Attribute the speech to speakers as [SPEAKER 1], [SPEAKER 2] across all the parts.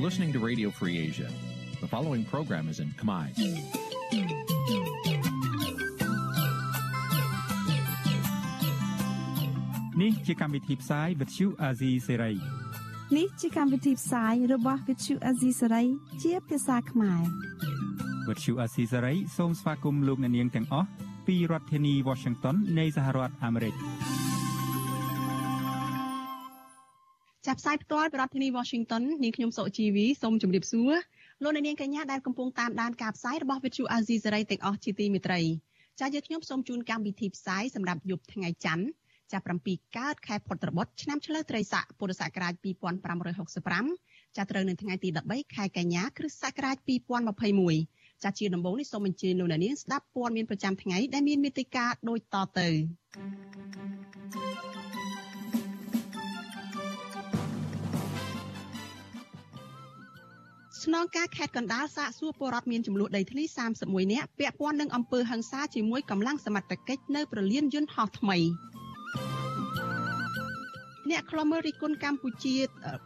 [SPEAKER 1] listening to Radio Free Asia. The following program is in Khmer.
[SPEAKER 2] នេះជាកម្មវិធីផ្សាយ Vuthu Azizi Serai
[SPEAKER 3] នេះជាកម្មវិធីផ្សាយរបស់ Vuthu Azizi Serai ជាភាសាខ្មែរ
[SPEAKER 2] Vuthu Azizi Serai សូមស្វាគមន៍លោកអ្នកនាងទាំងអស់ពីរដ្ឋធានី Washington នៃសហរដ្ឋអាមេរិក។
[SPEAKER 4] ចាប់ផ្សាយផ្ទាល់ពីរដ្ឋធានី Washington នាងខ្ញុំសុជីវីសូមជម្រាបសួរលោកអ្នកនាងកញ្ញាដែលកំពុងតាមដានការផ្សាយរបស់ Vuthu Azizi Saray ទាំងអស់ជាទីមេត្រីចា៎យើងខ្ញុំសូមជូនកម្មវិធីផ្សាយសម្រាប់យប់ថ្ងៃច័ន្ទចាប់7កើតខែផុតត្របុត្រឆ្នាំឆ្លូវត្រីស័កពុរសករាជ2565ចាប់ត្រូវនៅថ្ងៃទី13ខែកញ្ញាគ្រិស្តសករាជ2021ចាជាដំបូងនេះសូមអញ្ជើញលោកអ្នកនាងស្ដាប់ព័ត៌មានប្រចាំថ្ងៃដែលមានមេតិការដូចតទៅ ស្នងការខេត្តកណ្ដាលសាកសួរពលរដ្ឋមានចំនួនដីធ្លី31នាក់ពាក់ព័ន្ធនឹងអំពើហិង្សាជាមួយកម្លាំងសមត្ថកិច្ចនៅប្រលានយន្តហោះថ្មីអ្នកខ្លំមើលរិះគន់កម្ពុជា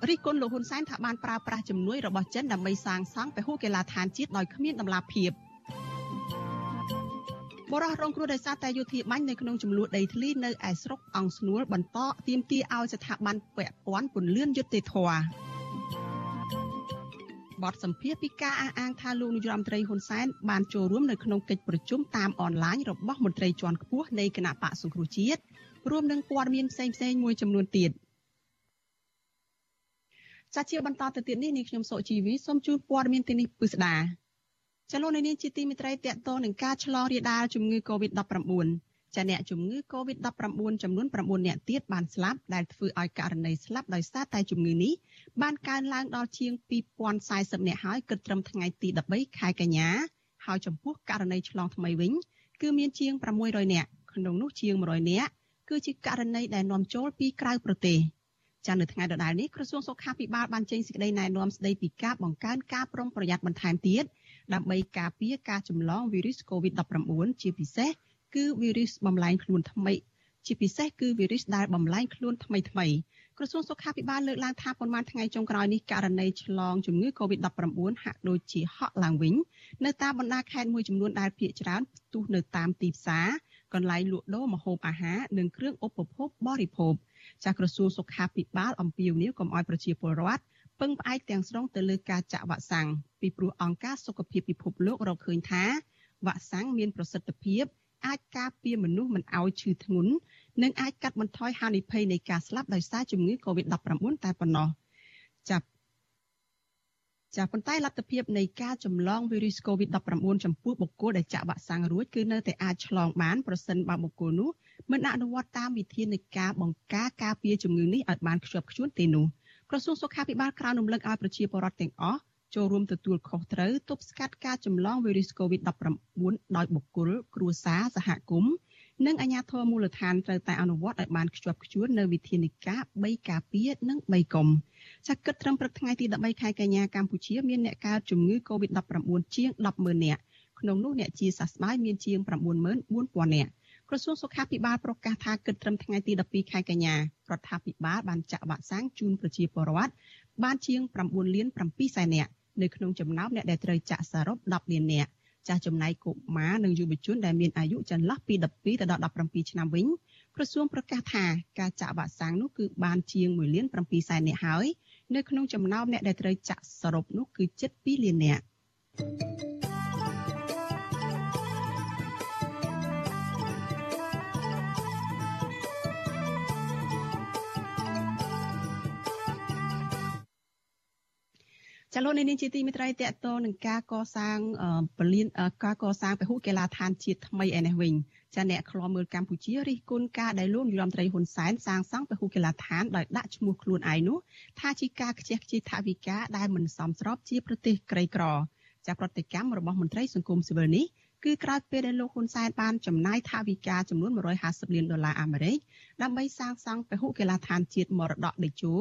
[SPEAKER 4] រិះគន់លោកហ៊ុនសែនថាបានប្រើប្រាស់ជំនួយរបស់ចិនដើម្បីសាងសង់ពហុកីឡដ្ឋានជាតិដោយគ្មានដំណាភាពបរិះរងគ្រោះដោយសារតែយោធាបាញ់នៅក្នុងចំនួនដីធ្លីនៅឯស្រុកអង្គស្នួលបន្តទាមទារឲ្យស្ថាប័នពាក់ព័ន្ធពន្លឿនយុត្តិធម៌ បទសម្ភាសពីការអះអាងថាលោកនាយរដ្ឋមន្ត្រីហ៊ុនសែនបានចូលរួមនៅក្នុងកិច្ចប្រជុំតាមអនឡាញរបស់មន្ត្រីជាន់ខ្ពស់នៃគណៈបកសង្គ្រោះជាតិរួមនឹងព័ត៌មានផ្សេងៗមួយចំនួនទៀតចាជាបន្តទៅទៀតនេះនាងខ្ញុំសុជីវីសូមជូនព័ត៌មានទីនេះពិស្ដាចលនានេះជាទីមិត្តរីតកតនឹងការឆ្លងរាលដាលជំងឺ Covid-19 ចាអ្នកជំងឺ Covid-19 ចំនួន9អ្នកទៀតបានស្លាប់ដែលធ្វើឲ្យករណីស្លាប់ដោយសារតែជំងឺនេះបានកើនឡើងដល់ជាង2040អ្នកហើយគិតត្រឹមថ្ងៃទី13ខែកញ្ញាហើយចំពោះករណីឆ្លងថ្មីវិញ គឺមានជាង600អ្នកក្នុងនោះជាង100អ្នកគឺជាករណីដែលនាំចូលពីក្រៅប្រទេសចានៅថ្ងៃដដែលនេះក្រសួងសុខាភិបាលបានចេញសេចក្តីណែនាំស្តីពីការបង្កើនការប្រុងប្រយ័ត្នបន្ថែមទៀតដើម្បីការពារការចម្លងវីរុស COVID-19 ជាពិសេស គឺវីរុសបំលែងខ្លួនថ្មី ជាពិសេសគឺវីរុសដែលបំលែងខ្លួនថ្មីថ្មីក្រសួងសុខាភិបាលលើកឡើងថាប៉ុន្មានថ្ងៃចុងក្រោយនេះករណីឆ្លងជំងឺ Covid-19 ហាក់ដូចជាហក់ឡើងវិញនៅតាមបណ្ដាខេត្តមួយចំនួនដែលភាគច្រើនផ្ទុះនៅតាមទីផ្សារកន្លែងលក់ដូរម្ហូបអាហារនិងគ្រឿងឧបភោគបរិភោគចាស់ក្រសួងសុខាភិបាលអំពាវនាវកុំឲ្យប្រជាពលរដ្ឋពឹងផ្អែកទាំងស្រុងទៅលើការចាក់វ៉ាក់សាំងពីព្រោះអង្គការសុខភាពពិភពលោករកឃើញថាវ៉ាក់សាំងមានប្រសិទ្ធភាព អាចការពារមនុស្សមិនឲ្យឈឺធ្ងន់និងអាចកាត់បន្ថយហានិភ័យនៃការស្លាប់ដោយសារជំងឺ Covid-19 តែប៉ុណ្ណោះចាប់ចាប៉ុន្តែលទ្ធភាពនៃការចម្លងវីរុស COVID-19 ចំពោះបុគ្គលដែលចាក់វ៉ាក់សាំងរួចគឺនៅតែអាចឆ្លងបានប្រសិនបើបុគ្គលនោះមិនអនុវត្តតាមវិធានការបង្ការការពារជំងឺនេះឲ្យបានខ្ជាប់ខ្ជួនទេនោះក្រសួងសុខាភិបាលក្រៅរំលឹកឲ្យប្រជាពលរដ្ឋទាំងអស់ ចូលរួមទទួលខុសត្រូវទប់ស្កាត់ការចម្លងវីរុស COVID-19 ដោយបុគ្គល គ្រួសារសហគមន៍និងអាជ្ញាធរមូលដ្ឋានត្រូវតែអនុវត្តឲ្យបានខ្ជាប់ខ្ជួននៅវិធានការ3ការពារនិង3កុំចាគិតត្រឹមព្រឹកថ្ងៃទី13ខែកញ្ញាកម្ពុជាមានអ្នកកើតជំងឺ Covid-19 ជាង100000នាក់ក្នុងនោះអ្នកជាសះស្បើយមានជាង94000នាក់ក្រសួងសុខាភិបាលប្រកាសថាគិតត្រឹមថ្ងៃទី12ខែកញ្ញារដ្ឋាភិបាលបានចាក់វ៉ាក់សាំងជូនប្រជាពលរដ្ឋបានជាង9លាន7សែននាក់ នៅក្នុងចំណោមអ្នកដែលត្រូវចាក់សរុប10លាននាក់ចាស់ចំណែកកុមារនិងយុវជនដែលមានអាយុចន្លោះពី12ទៅដល់17ឆ្នាំវិញក្រសួងប្រកាសថាការចាក់វ៉ាក់សាំងនោះគឺបានជាង1លាន7សែននាក់ហើយនៅក្នុងចំណោមអ្នកដែលត្រូវចាក់សរុបនោះគឺជិត2លាននាក់ ចលនានេះជាទីមេត្រីតកតនឹងការកសាងពលានការកសាងពហុកីឡដ្ឋានជាតិថ្មីឯនេះវិញចាអ្នកខ្លោមើលកម្ពុជារិះគន់ការដែលលោកនាយរដ្ឋមន្ត្រីហ៊ុនសែនសាងសង់ពហុកីឡដ្ឋានដោយដាក់ឈ្មោះខ្លួនឯងនោះថាជាការខ្ជះខ្ជាយថវិកាដែលមិនសមស្របជាប្រទេសក្រីក្រចាប្រតិកម្មរបស់មន្ត្រីសង្គមស៊ីវិលនេះគឺក្រោយពេលដែលលោកហ៊ុនសែនបានចំណាយថវិកាចំនួន150លានដុល្លារអាមេរិកដើម្បីសាងសង់ពហុកីឡដ្ឋានជាតិមរតកដេជោ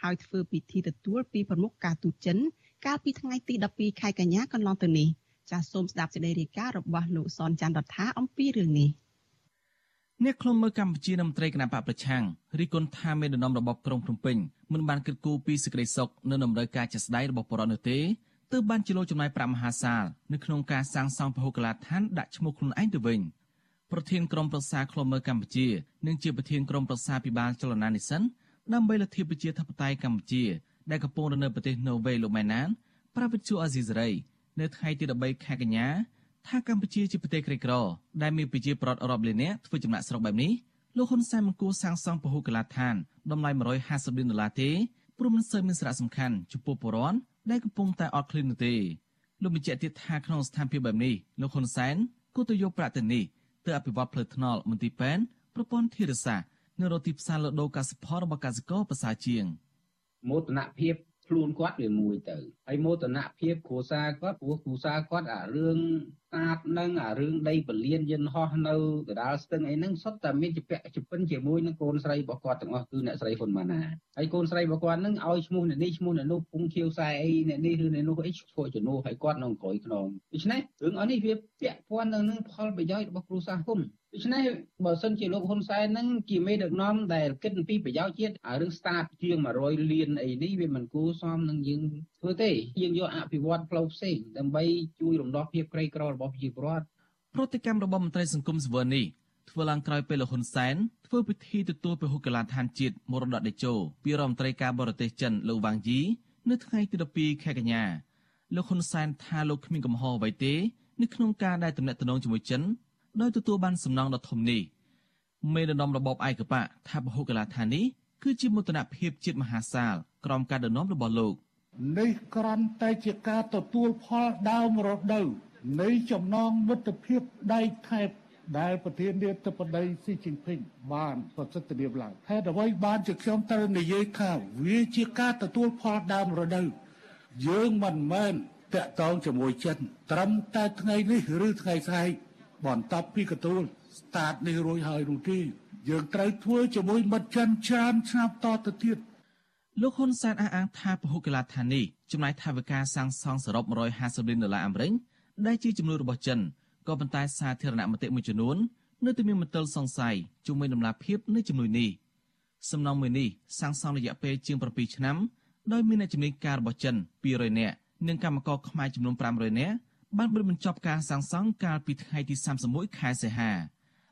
[SPEAKER 4] ហើយធ្វើពិធីទទួលពីប្រមុខការទូតចិន កាលពីថ្ងៃទី12ខែកញ្ញាកន្លងទៅនេះចាសសូមស្ដាប់សេចក្តីរាយការណ៍របស់លោកសនច័ន្ទរដ្ឋាអំពីរឿងនេះ
[SPEAKER 5] អ្នកខ្លុំមើលកម្ពុជានៅមន្ត្រីគណៈបកប្រឆាំងរីគុណថាមេដឹកនាំរបបក្រុងភ្នំពេញមិនបានគិតគូរពីសេចក្តីសុខនៅដំណើរការជាក់ស្ដែងរបស់ប្រជាពលរដ្ឋនោះទេទើបបានជាលោចំណាយប្រាក់មហាសាលនៅក្នុងការសាងសង់ពហុកលាឋានដាក់ឈ្មោះខ្លួនឯងទៅវិញប្រធានក្រុមប្រឹក្សាខ្លុំមើលកម្ពុជានិងជាប្រធានក្រុមប្រឹក្សាពិបាលចលនានិសិន ដើម្បីលទ្ធិប្រជាធិបតេយ្យកម្ពុជាដែលកំពុងនៅប្រទេសណូវេលោកម៉ែណានប្រាវិទ្យាអាស៊ីសេរីនៅថ្ងៃទី13ខែកញ្ញាថាកម្ពុជាជាប្រទេសក្រីក្រដែលមានប្រជាប្រដ្ឋរាប់លាននាក់ធ្វើចំណាក់ស្រុកបែបនេះលោកហ៊ុនសែនមិនគួរសាងសង់ពហុកីឡដ្ឋានតម្លៃ150លានដុល្លារទេព្រោះមិនសូវមានសារៈសំខាន់ចំពោះប្រជាពលរដ្ឋដែលកំពុងតែអត់ឃ្លាននោះទេលោកបញ្ជាក់ទៀតថាក្នុងស្ថានភាពបែបនេះលោកហ៊ុនសែនគួរទៅយកប្រាក់ទៅនេះទៅអភិវឌ្ឍផ្លូវថ្នល់មន្ទីរពេទ្យប្រព័ន្ធធារាសាស្ត្រ នៅរកទីផ្សារលក់ដូរកសិផលរបស់កសិករប្រសើរជាង
[SPEAKER 6] មោទនភាពខ្លួនគាត់វាមួយទៅហើយមោទនភាពគ្រួសារគាត់ព្រោះគ្រួសារគាត់អារឿងតាតនឹងអារឿងដីពលានយន្តហោះនៅកដាលស្ទឹងអីហ្នឹងសុទ្ធតែមានជាពាក់ជាពិនជាមួយនឹងកូនស្រីរបស់គាត់ទាំងអស់គឺអ្នកស្រីហ៊ុនម៉ាណែតហើយកូនស្រីរបស់គាត់ហ្នឹងឲ្យឈ្មោះអ្នកនេះឈ្មោះអ្នកនោះពុងខៀវខ្សែអីអ្នកនេះឬអ្នកនោះអីធ្វើជំនួសឲ្យគាត់នៅក្រោយខ្នងដូច្នេះរឿងអស់នេះវាពាក់ព័ន្ធទៅនឹងផលប្រយោជន៍របស់គ្រួសារហ៊ុនដូច្នេះបើសិនជាលោកហ៊ុនសែនហ្នឹងជាមេដឹកនាំដែលគិតអំពីប្រយោជន៍ជាតិអារឿង start ជាង100លានអីនេះវាមិនគួរសមនឹងយើងធ្វើទេយើងយកអភិវឌ្ឍផ្លូវផ្សេងដើម្បីជួយរំដោះភាពក្រីក្ររបស់ប្រជាពលរដ្ឋ
[SPEAKER 5] ប្រតិកម្មរបស់មន្ត្រីសង្គមសវននេះធ្វើឡើងក្រោយពេលលោកហ៊ុនសែនធ្វើពិធីទទួលពហុកីឡាឋានជាតិមរតកតេជោពីរដ្ឋមន្ត្រីការបរទេសចិនលោកវ៉ាងយីនៅថ្ងៃទី12ខែកញ្ញាលោកហ៊ុនសែនថាលោកគ្មានកំហុសអ្វីទេនៅក្នុងការដែលទំនាក់ទំនងជាមួយចិនដោយទទួលបានសំណងដ៏ធំនេះមេដឹកនាំរបបឯកបកថាពហុកីឡាឋាននេះគឺជាមោទនភាពជាតិមហាសាលក្រោមការដឹកនាំរបស់លោក
[SPEAKER 7] នេះគ្រាន់តែជាការទទួលផលដើមរដូវ នៃចំណងមិត្តភាពដៃថែបដែលប្រធានាធិបតីស៊ីជីនភីងបានប្រសិទ្ធភាពឡើងហេតុអ្វីបានជាខ្ញុំត្រូវនិយាយថាវាជាការទទួលផលដើមរដូវយើងមិនមែនតាក់ទងជាមួយចិនត្រឹមតែថ្ងៃនេះឬថ្ងៃស្អែកបន្ទាប់ពីកទួលស្តាតនេះរួចហើយនោះទេយើងត្រូវធ្វើជាមួយមិត្តចិនច្រើនឆ្នាំតទៅទៀត
[SPEAKER 5] លោកហ៊ុនសែនអះអាងថាពហុកីឡាដ្ឋាននេះចំណាយថវិកាសាងសង់សរុប150លានដុល្លារអាមេរិក ដែលជាចំនួនរបស់ចិនក៏ប៉ុន្តែសាធារណមតិមួយចំនួននៅតែមានមន្ទិលសង្ស័យជុំវិញដំណាភាពនៃចំនួននេះសំណងមួយនេះសាងសង់រយៈពេលជាង7ឆ្នាំដោយមានអ្នកជំនាញការរបស់ចិន200នាក់និងកម្មករខ្មែរចំនួន500នាក់បានបិទបញ្ចប់ការសាងសង់កាលពីថ្ងៃទី31ខែសីហា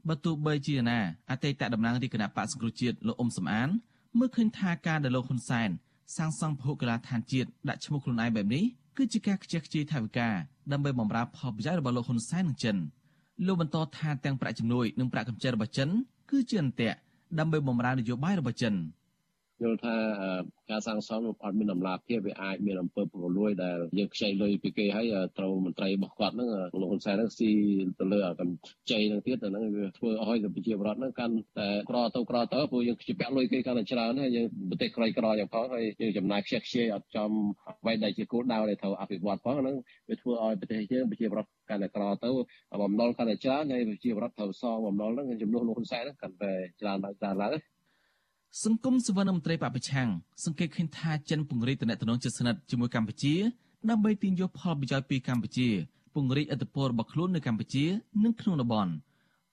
[SPEAKER 5] បើទោះបីជាណាអតីតតំណាងរាជគណៈបក្សសង្គ្រោះជាតិលោកអ៊ុំសំអានមើលឃើញថាការដែលលោកហ៊ុនសែនសាងសង់ភូកីឡាឋានជាតិដាក់ឈ្មោះខ្លួនឯងបែបនេះគឺជាការខ្ជះខ្ជាយថវិកា ដើម្បីបម្រើផលប្រយោជន៍របស់លោកហ៊ុនសែននិងចិនលោកបន្តថាទាំងប្រាក់ជំនួយនិងប្រាក់កម្ចីរបស់ចិនគឺជាអន្ទាក់ដើម្បីបម្រើនយោបាយរបស់ចិន។
[SPEAKER 8] យល់ថាការសាងសង់នោះអត់មានដំណាភាពវាអាចមានអំពើពុករលួយដែលយើងខ្ចីលុយពីគេហើយត្រូវមន្ត្រីរបស់គាត់ហ្នឹងលោកហ៊ុនសែនហ្នឹងស៊ីទៅលើកម្ចីហ្នឹងទៀតហ្នឹងវាធ្វើឲ្យប្រជាពលរដ្ឋហ្នឹងកាន់តែក្រទៅក្រទៅព្រោះយើងជាពាក់លុយគេកាន់តែច្រើនហើយយើងប្រទេសក្រីក្រយ៉ាងផងហើយយើងចំណាយខ្ជះខ្ជាយអត់ចំអ្វីដែលជាគោលដៅដែលត្រូវអភិវឌ្ឍផងហ្នឹងវាធ្វើឲ្យប្រទេសយើងប្រជាពលរដ្ឋកាន់តែក្រទៅបំណុលកាន់តែច្រើនហើយប្រជាពលរដ្ឋត្រូវសងបំណុលហ្នឹងចំនួនលោកហ៊ុនសែនហ្នឹងកាន់តែច្រើនឡើងច្រើនឡើង
[SPEAKER 5] សង្គមសវនមន្ត្រីបពប្រឆាំងសង្កេតឃើញថាចិនពង្រីកតំណែងជិតស្និទ្ធជាមួយកម្ពុជាដើម្បីទាញយកផលប្រយោជន៍ពីកម្ពុជាពង្រីកឥទ្ធិពលរបស់ខ្លួននៅកម្ពុជានិងក្នុងតំបន់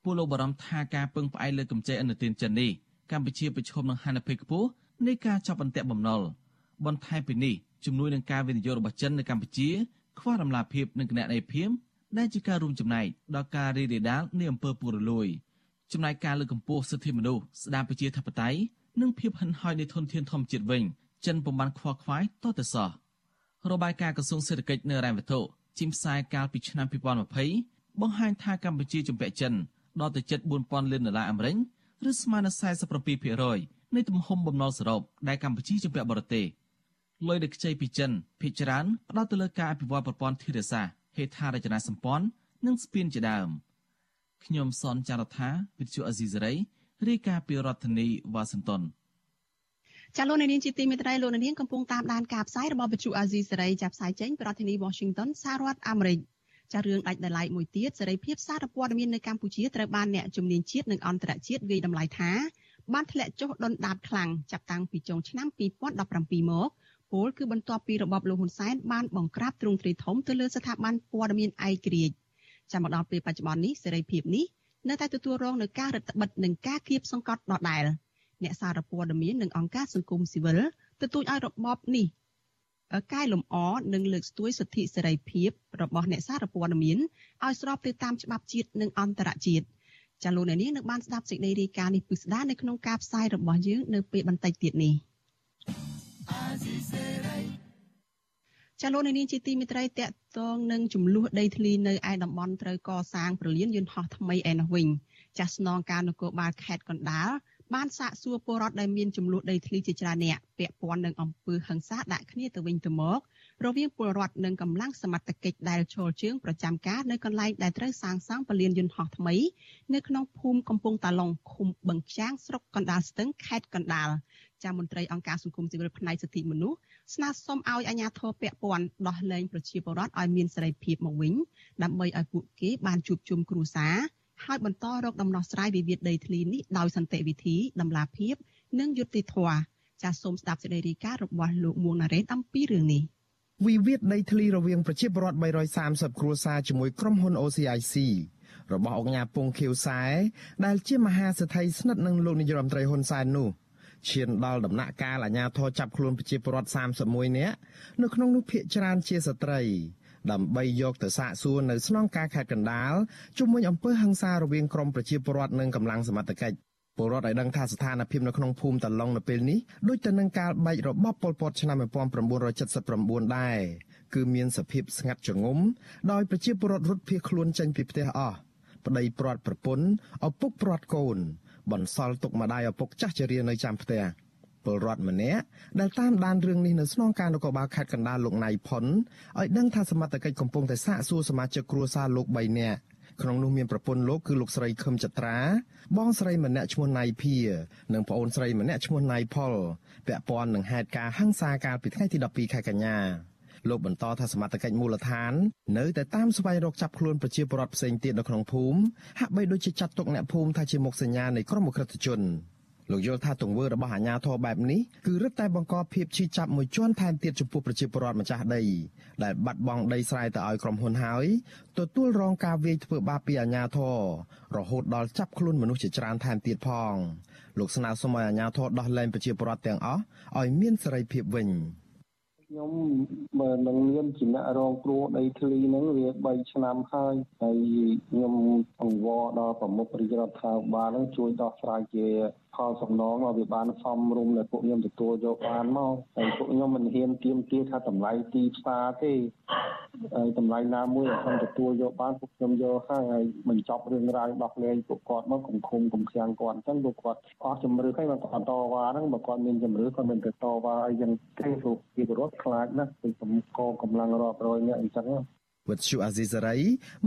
[SPEAKER 5] ពលលោកបារម្ភថាការពឹងផ្អែកលើកម្ចីឥណទានចិននេះកម្ពុជាប្រឈមនឹងហានិភ័យខ្ពស់នៃការចាប់អន្ទាក់បំណុលបន្ថែមពីនេះជំនួយនឹងការវិនិយោគរបស់ចិននៅកម្ពុជាខ្វះដំណាភាពនិងគណនេយ្យភាពដែលជាការរួមចំណែកដល់ការរីករាលដាលនៃអំពើពុករលួយចំណែកការលើកកម្ពស់សិទ្ធិមនុស្សស្ដារប្រជាធិបតេយ្យ និងភាពហិនហោចនៃធនធានធម្មជាតិវិញចិនពុំបានខ្វល់ខ្វាយតទៅសោះរបាយការណ៍ក្រសួងសេដ្ឋកិច្ចនៅរ៉ែវត្ថុជីមផ្សាយកាលពីឆ្នាំ2020បង្ហាញថាកម្ពុជាជំពាក់ចិនដល់ទៅជិត4000លានដុល្លារអាមេរិកឬស្មើនឹង47%នៃទំហំបំណុលសរុបដែលកម្ពុជាជំពាក់បរទេសលុយដែលខ្ចីពីចិនភាគច្រើនផ្ដោតទៅលើការអភិវឌ្ឍប្រព័ន្ធធារាសាស្ត្រហេដ្ឋារចនាសម្ព័ន្ធនិងស្ពានជាដើមខ្ញុំសនចាររថាវិទ្យុអេស៊ីសេរី រាយការណ៍ពីរដ្ឋធានីវ៉ាស៊ីនតោន
[SPEAKER 4] ចាលោកនាងជាទីមេត្រីលោកនាងកំពុងតាមដានការផ្សាយរបស់វិទ្យុអាស៊ីសេរីចាប់ផ្សាយចេញពីរដ្ឋធានី Washington សហរដ្ឋអាមេរិកចារឿងដាច់ដライមួយទៀតសេរីភាពសារព័ត៌មាននៅកម្ពុជាត្រូវបានអ្នកជំនាញជាតិនិងអន្តរជាតិវាយតម្លៃថាបានធ្លាក់ចុះដុនដាបខ្លាំងចាប់តាំងពីចុងឆ្នាំ2017មកពលគឺបន្ទាប់ពីរបបលោកហ៊ុនសែនបានបង្ក្រាបទ្រង់ទ្រាយធំទៅលើស្ថាប័នព័ត៌មានឯករាជ្យចាំមកដល់ពេលបច្ចុប្បន្ននេះសេរីភាពនេះ នៅតែទទួលរងនឹងការរឹតបន្តឹងនិងការគៀបសង្កត់ដដែលអ្នកសារព័ត៌មាននិងអង្គការសង្គមស៊ីវិលទទូចឲ្យរបបនេះកែលម្អនិងលើកស្ទួយសិទ្ធិសេរីភាពរបស់អ្នកសារព័ត៌មានឲ្យស្របទៅតាមច្បាប់ជាតិនិងអន្តរជាតិចាលោកអ្នកនាងនឹងបានស្ដាប់សេចក្តីរាយការណ៍នេះពិស្ដានៅក្នុងការផ្សាយរបស់យើងនៅពេលបន្តិចទៀតនេះចាលោក អ្នកនាងជាទីមេត្រីតកតងនឹងចំនួនដីធ្លីនៅឯតំបន់ត្រូវកសាងប្រលានយន្តហោះថ្មីឯនោះវិញចាស់ស្នងការនគរបាលខេត្តកណ្ដាលបានសាកសួរពលរដ្ឋដែលមានចំនួនដីធ្លីជាច្រើនអ្នកពាក់ព័ន្ធនឹងអំពើហិង្សាដាក់គ្នាទៅវិញទៅមករវាងពលរដ្ឋនិងកម្លាំងសមត្ថកិច្ចដែលឈលជើងប្រចាំការនៅកន្លែងដែលត្រូវសាងសង់ពលានយន្តហោះថ្មីនៅក្នុងភូមិកំពង់តាឡុងឃុំបឹងខ្យាងស្រុកកណ្ដាលស្ទឹងខេត្តកណ្ដាល ចាមន្ត្រីអង្គការសង្គមស៊ីវិលផ្នែកសិទ្ធិមនុស្សស្នើសុំឲ្យអាជ្ញាធរពាក់ព័ន្ធដោះលែងប្រជាពលរដ្ឋឲ្យមានសេរីភាពមកវិញដើម្បីឲ្យពួកគេបានជួបជុំគ្រួសារហើយបន្តរកដំណោះស្រាយវិវាទដីធ្លីនេះដោយសន្តិវិធីតម្លាភាពនិងយុត្តិធម៌ចាសសូមស្ដាប់សេចក្តីរាយការណ៍របស់លោកមួងណារ៉េតអំពីរឿងនេះ
[SPEAKER 9] វិវាទដីធ្លីរវាងប្រជាពលរដ្ឋ330គ្រួសារជាមួយក្រុមហ៊ុន OCIC របស់អង្គការពងខៀវសែដែលជាមហាសេដ្ឋីស្និទ្ធនឹងលោកនាយរដ្ឋមន្ត្រីហ៊ុនសែននោះ ឈានដល់ដំណាក់កាលអាជ្ញាធរចាប់ខ្លួនប្រជាពលរដ្ឋ31នាក់នៅក្នុងនោះភ ieck ច្រើនជាស្ត្រីដើម្បីយកទៅសាកសួរនៅស្នងការខេត្តកណ្ដាលជុំវិញអំពើហិង្សារវាងក្រុមប្រជាពលរដ្ឋនិងកម្លាំងសមត្ថកិច្ចពលរដ្ឋឲ្យដឹងថាស្ថានភាពនៅក្នុងភូមិតឡុងនៅពេលនេះដូចទៅនឹងកាលបែករបបប៉ុលពតឆ្នាំ1979ដែរគឺមានសភាពស្ងាត់ជ្រងំដោយប្រជាពលរដ្ឋរត់ភៀសខ្លួនចេញពីផ្ទះអស់ប្តីព្រាត់ប្រពន្ធឪពុកព្រាត់កូន បន្សល់ទុកម្ដាយឪពុកចាស់ជរានៅចាំផ្ទះពលរដ្ឋម្នាក់ដែលតាមដានរឿងនេះនៅស្នងការនគរបាលខេត្តកណ្ដាលលោកណៃផុនឲ្យដឹងថាសមត្ថកិច្ចកំពុងតែសាកសួរសមាជិកគ្រួសារលោក3នាក់ក្នុងនោះមានប្រពន្ធលោកគឺលោកស្រីខឹមចត្រា បងស្រីម្នាក់ឈ្មោះណៃភានិងប្អូនស្រីម្នាក់ឈ្មោះណៃផលពាក់ព័ន្ធនឹងហេតុការណ៍ហិង្សាកាលពីថ្ងៃទី12ខែកញ្ញា លោកបន្តថាសមត្ថកិច្ចមូលដ្ឋាននៅតែតាមស្វែងរកចាប់ខ្លួនប្រជាពលរដ្ឋផ្សេងទៀតនៅក្នុងភូមិហាក់បីដូចជាចាត់ទុកអ្នកភូមិថាជាមុខសញ្ញានៃក្រុមអក្រិតជនលោកយល់ថាទង្វើរបស់អាជ្ញាធរបែបនេះគឺរឹតតែបង្កភាពឈឺចាប់មួយជាន់ថែមទៀតចំពោះប្រជាពលរដ្ឋម្ចាស់ដីដែលបាត់បង់ដីស្រែទៅឲ្យក្រុមហ៊ុនហើយទទួលរងការវាយធ្វើបាបពីអាជ្ញាធររហូតដល់ចាប់ខ្លួនមនុស្សជាច្រើនថែមទៀតផងលោកស្នើសុំឲ្យអាជ្ញាធរដោះលែងប្រជាពលរដ្ឋទាំងអស់ឲ្យមានសេរីភាពវិញ
[SPEAKER 10] ខ្ញុំបើនឹងមានជាអ្នករងគ្រោះដីធ្លីហ្នឹងវា3ឆ្នាំហើយហើយខ្ញុំអង្វរដល់ប្រមុខរាជរដ្ឋាភិបាលហ្នឹងជួយដោះស្រាយជា ផលសំណងឲ្យវាបានសមរម្យដែលពួកខ្ញុំទទួលយកបានមកហើយពួកខ្ញុំមិនហ៊ានទៀមទាថាតម្លៃទីផ្សារទេហើយតម្លៃណាមួយឲ្យខ្ញុំទទួលយកបានពួកខ្ញុំយកហើយហើយបញ្ចប់រឿងរ៉ាវដោះលែងពួកគាត់មកគុំឃុំគុំខាំងគាត់អញ្ចឹងពួកគាត់អស់ជំរឿហើយមកគាត់តវ៉ាហ្នឹងបើគាត់មានជំរឿគាត់មិនទៅតវ៉ាអីយ៉ាងទេព្រោះពីពលរដ្ឋខ្លាចណាស់ពីកម្កកម្លាំងរាប់រយនាក់អញ្ចឹង
[SPEAKER 9] វិទ្យុអាស៊ីសេរី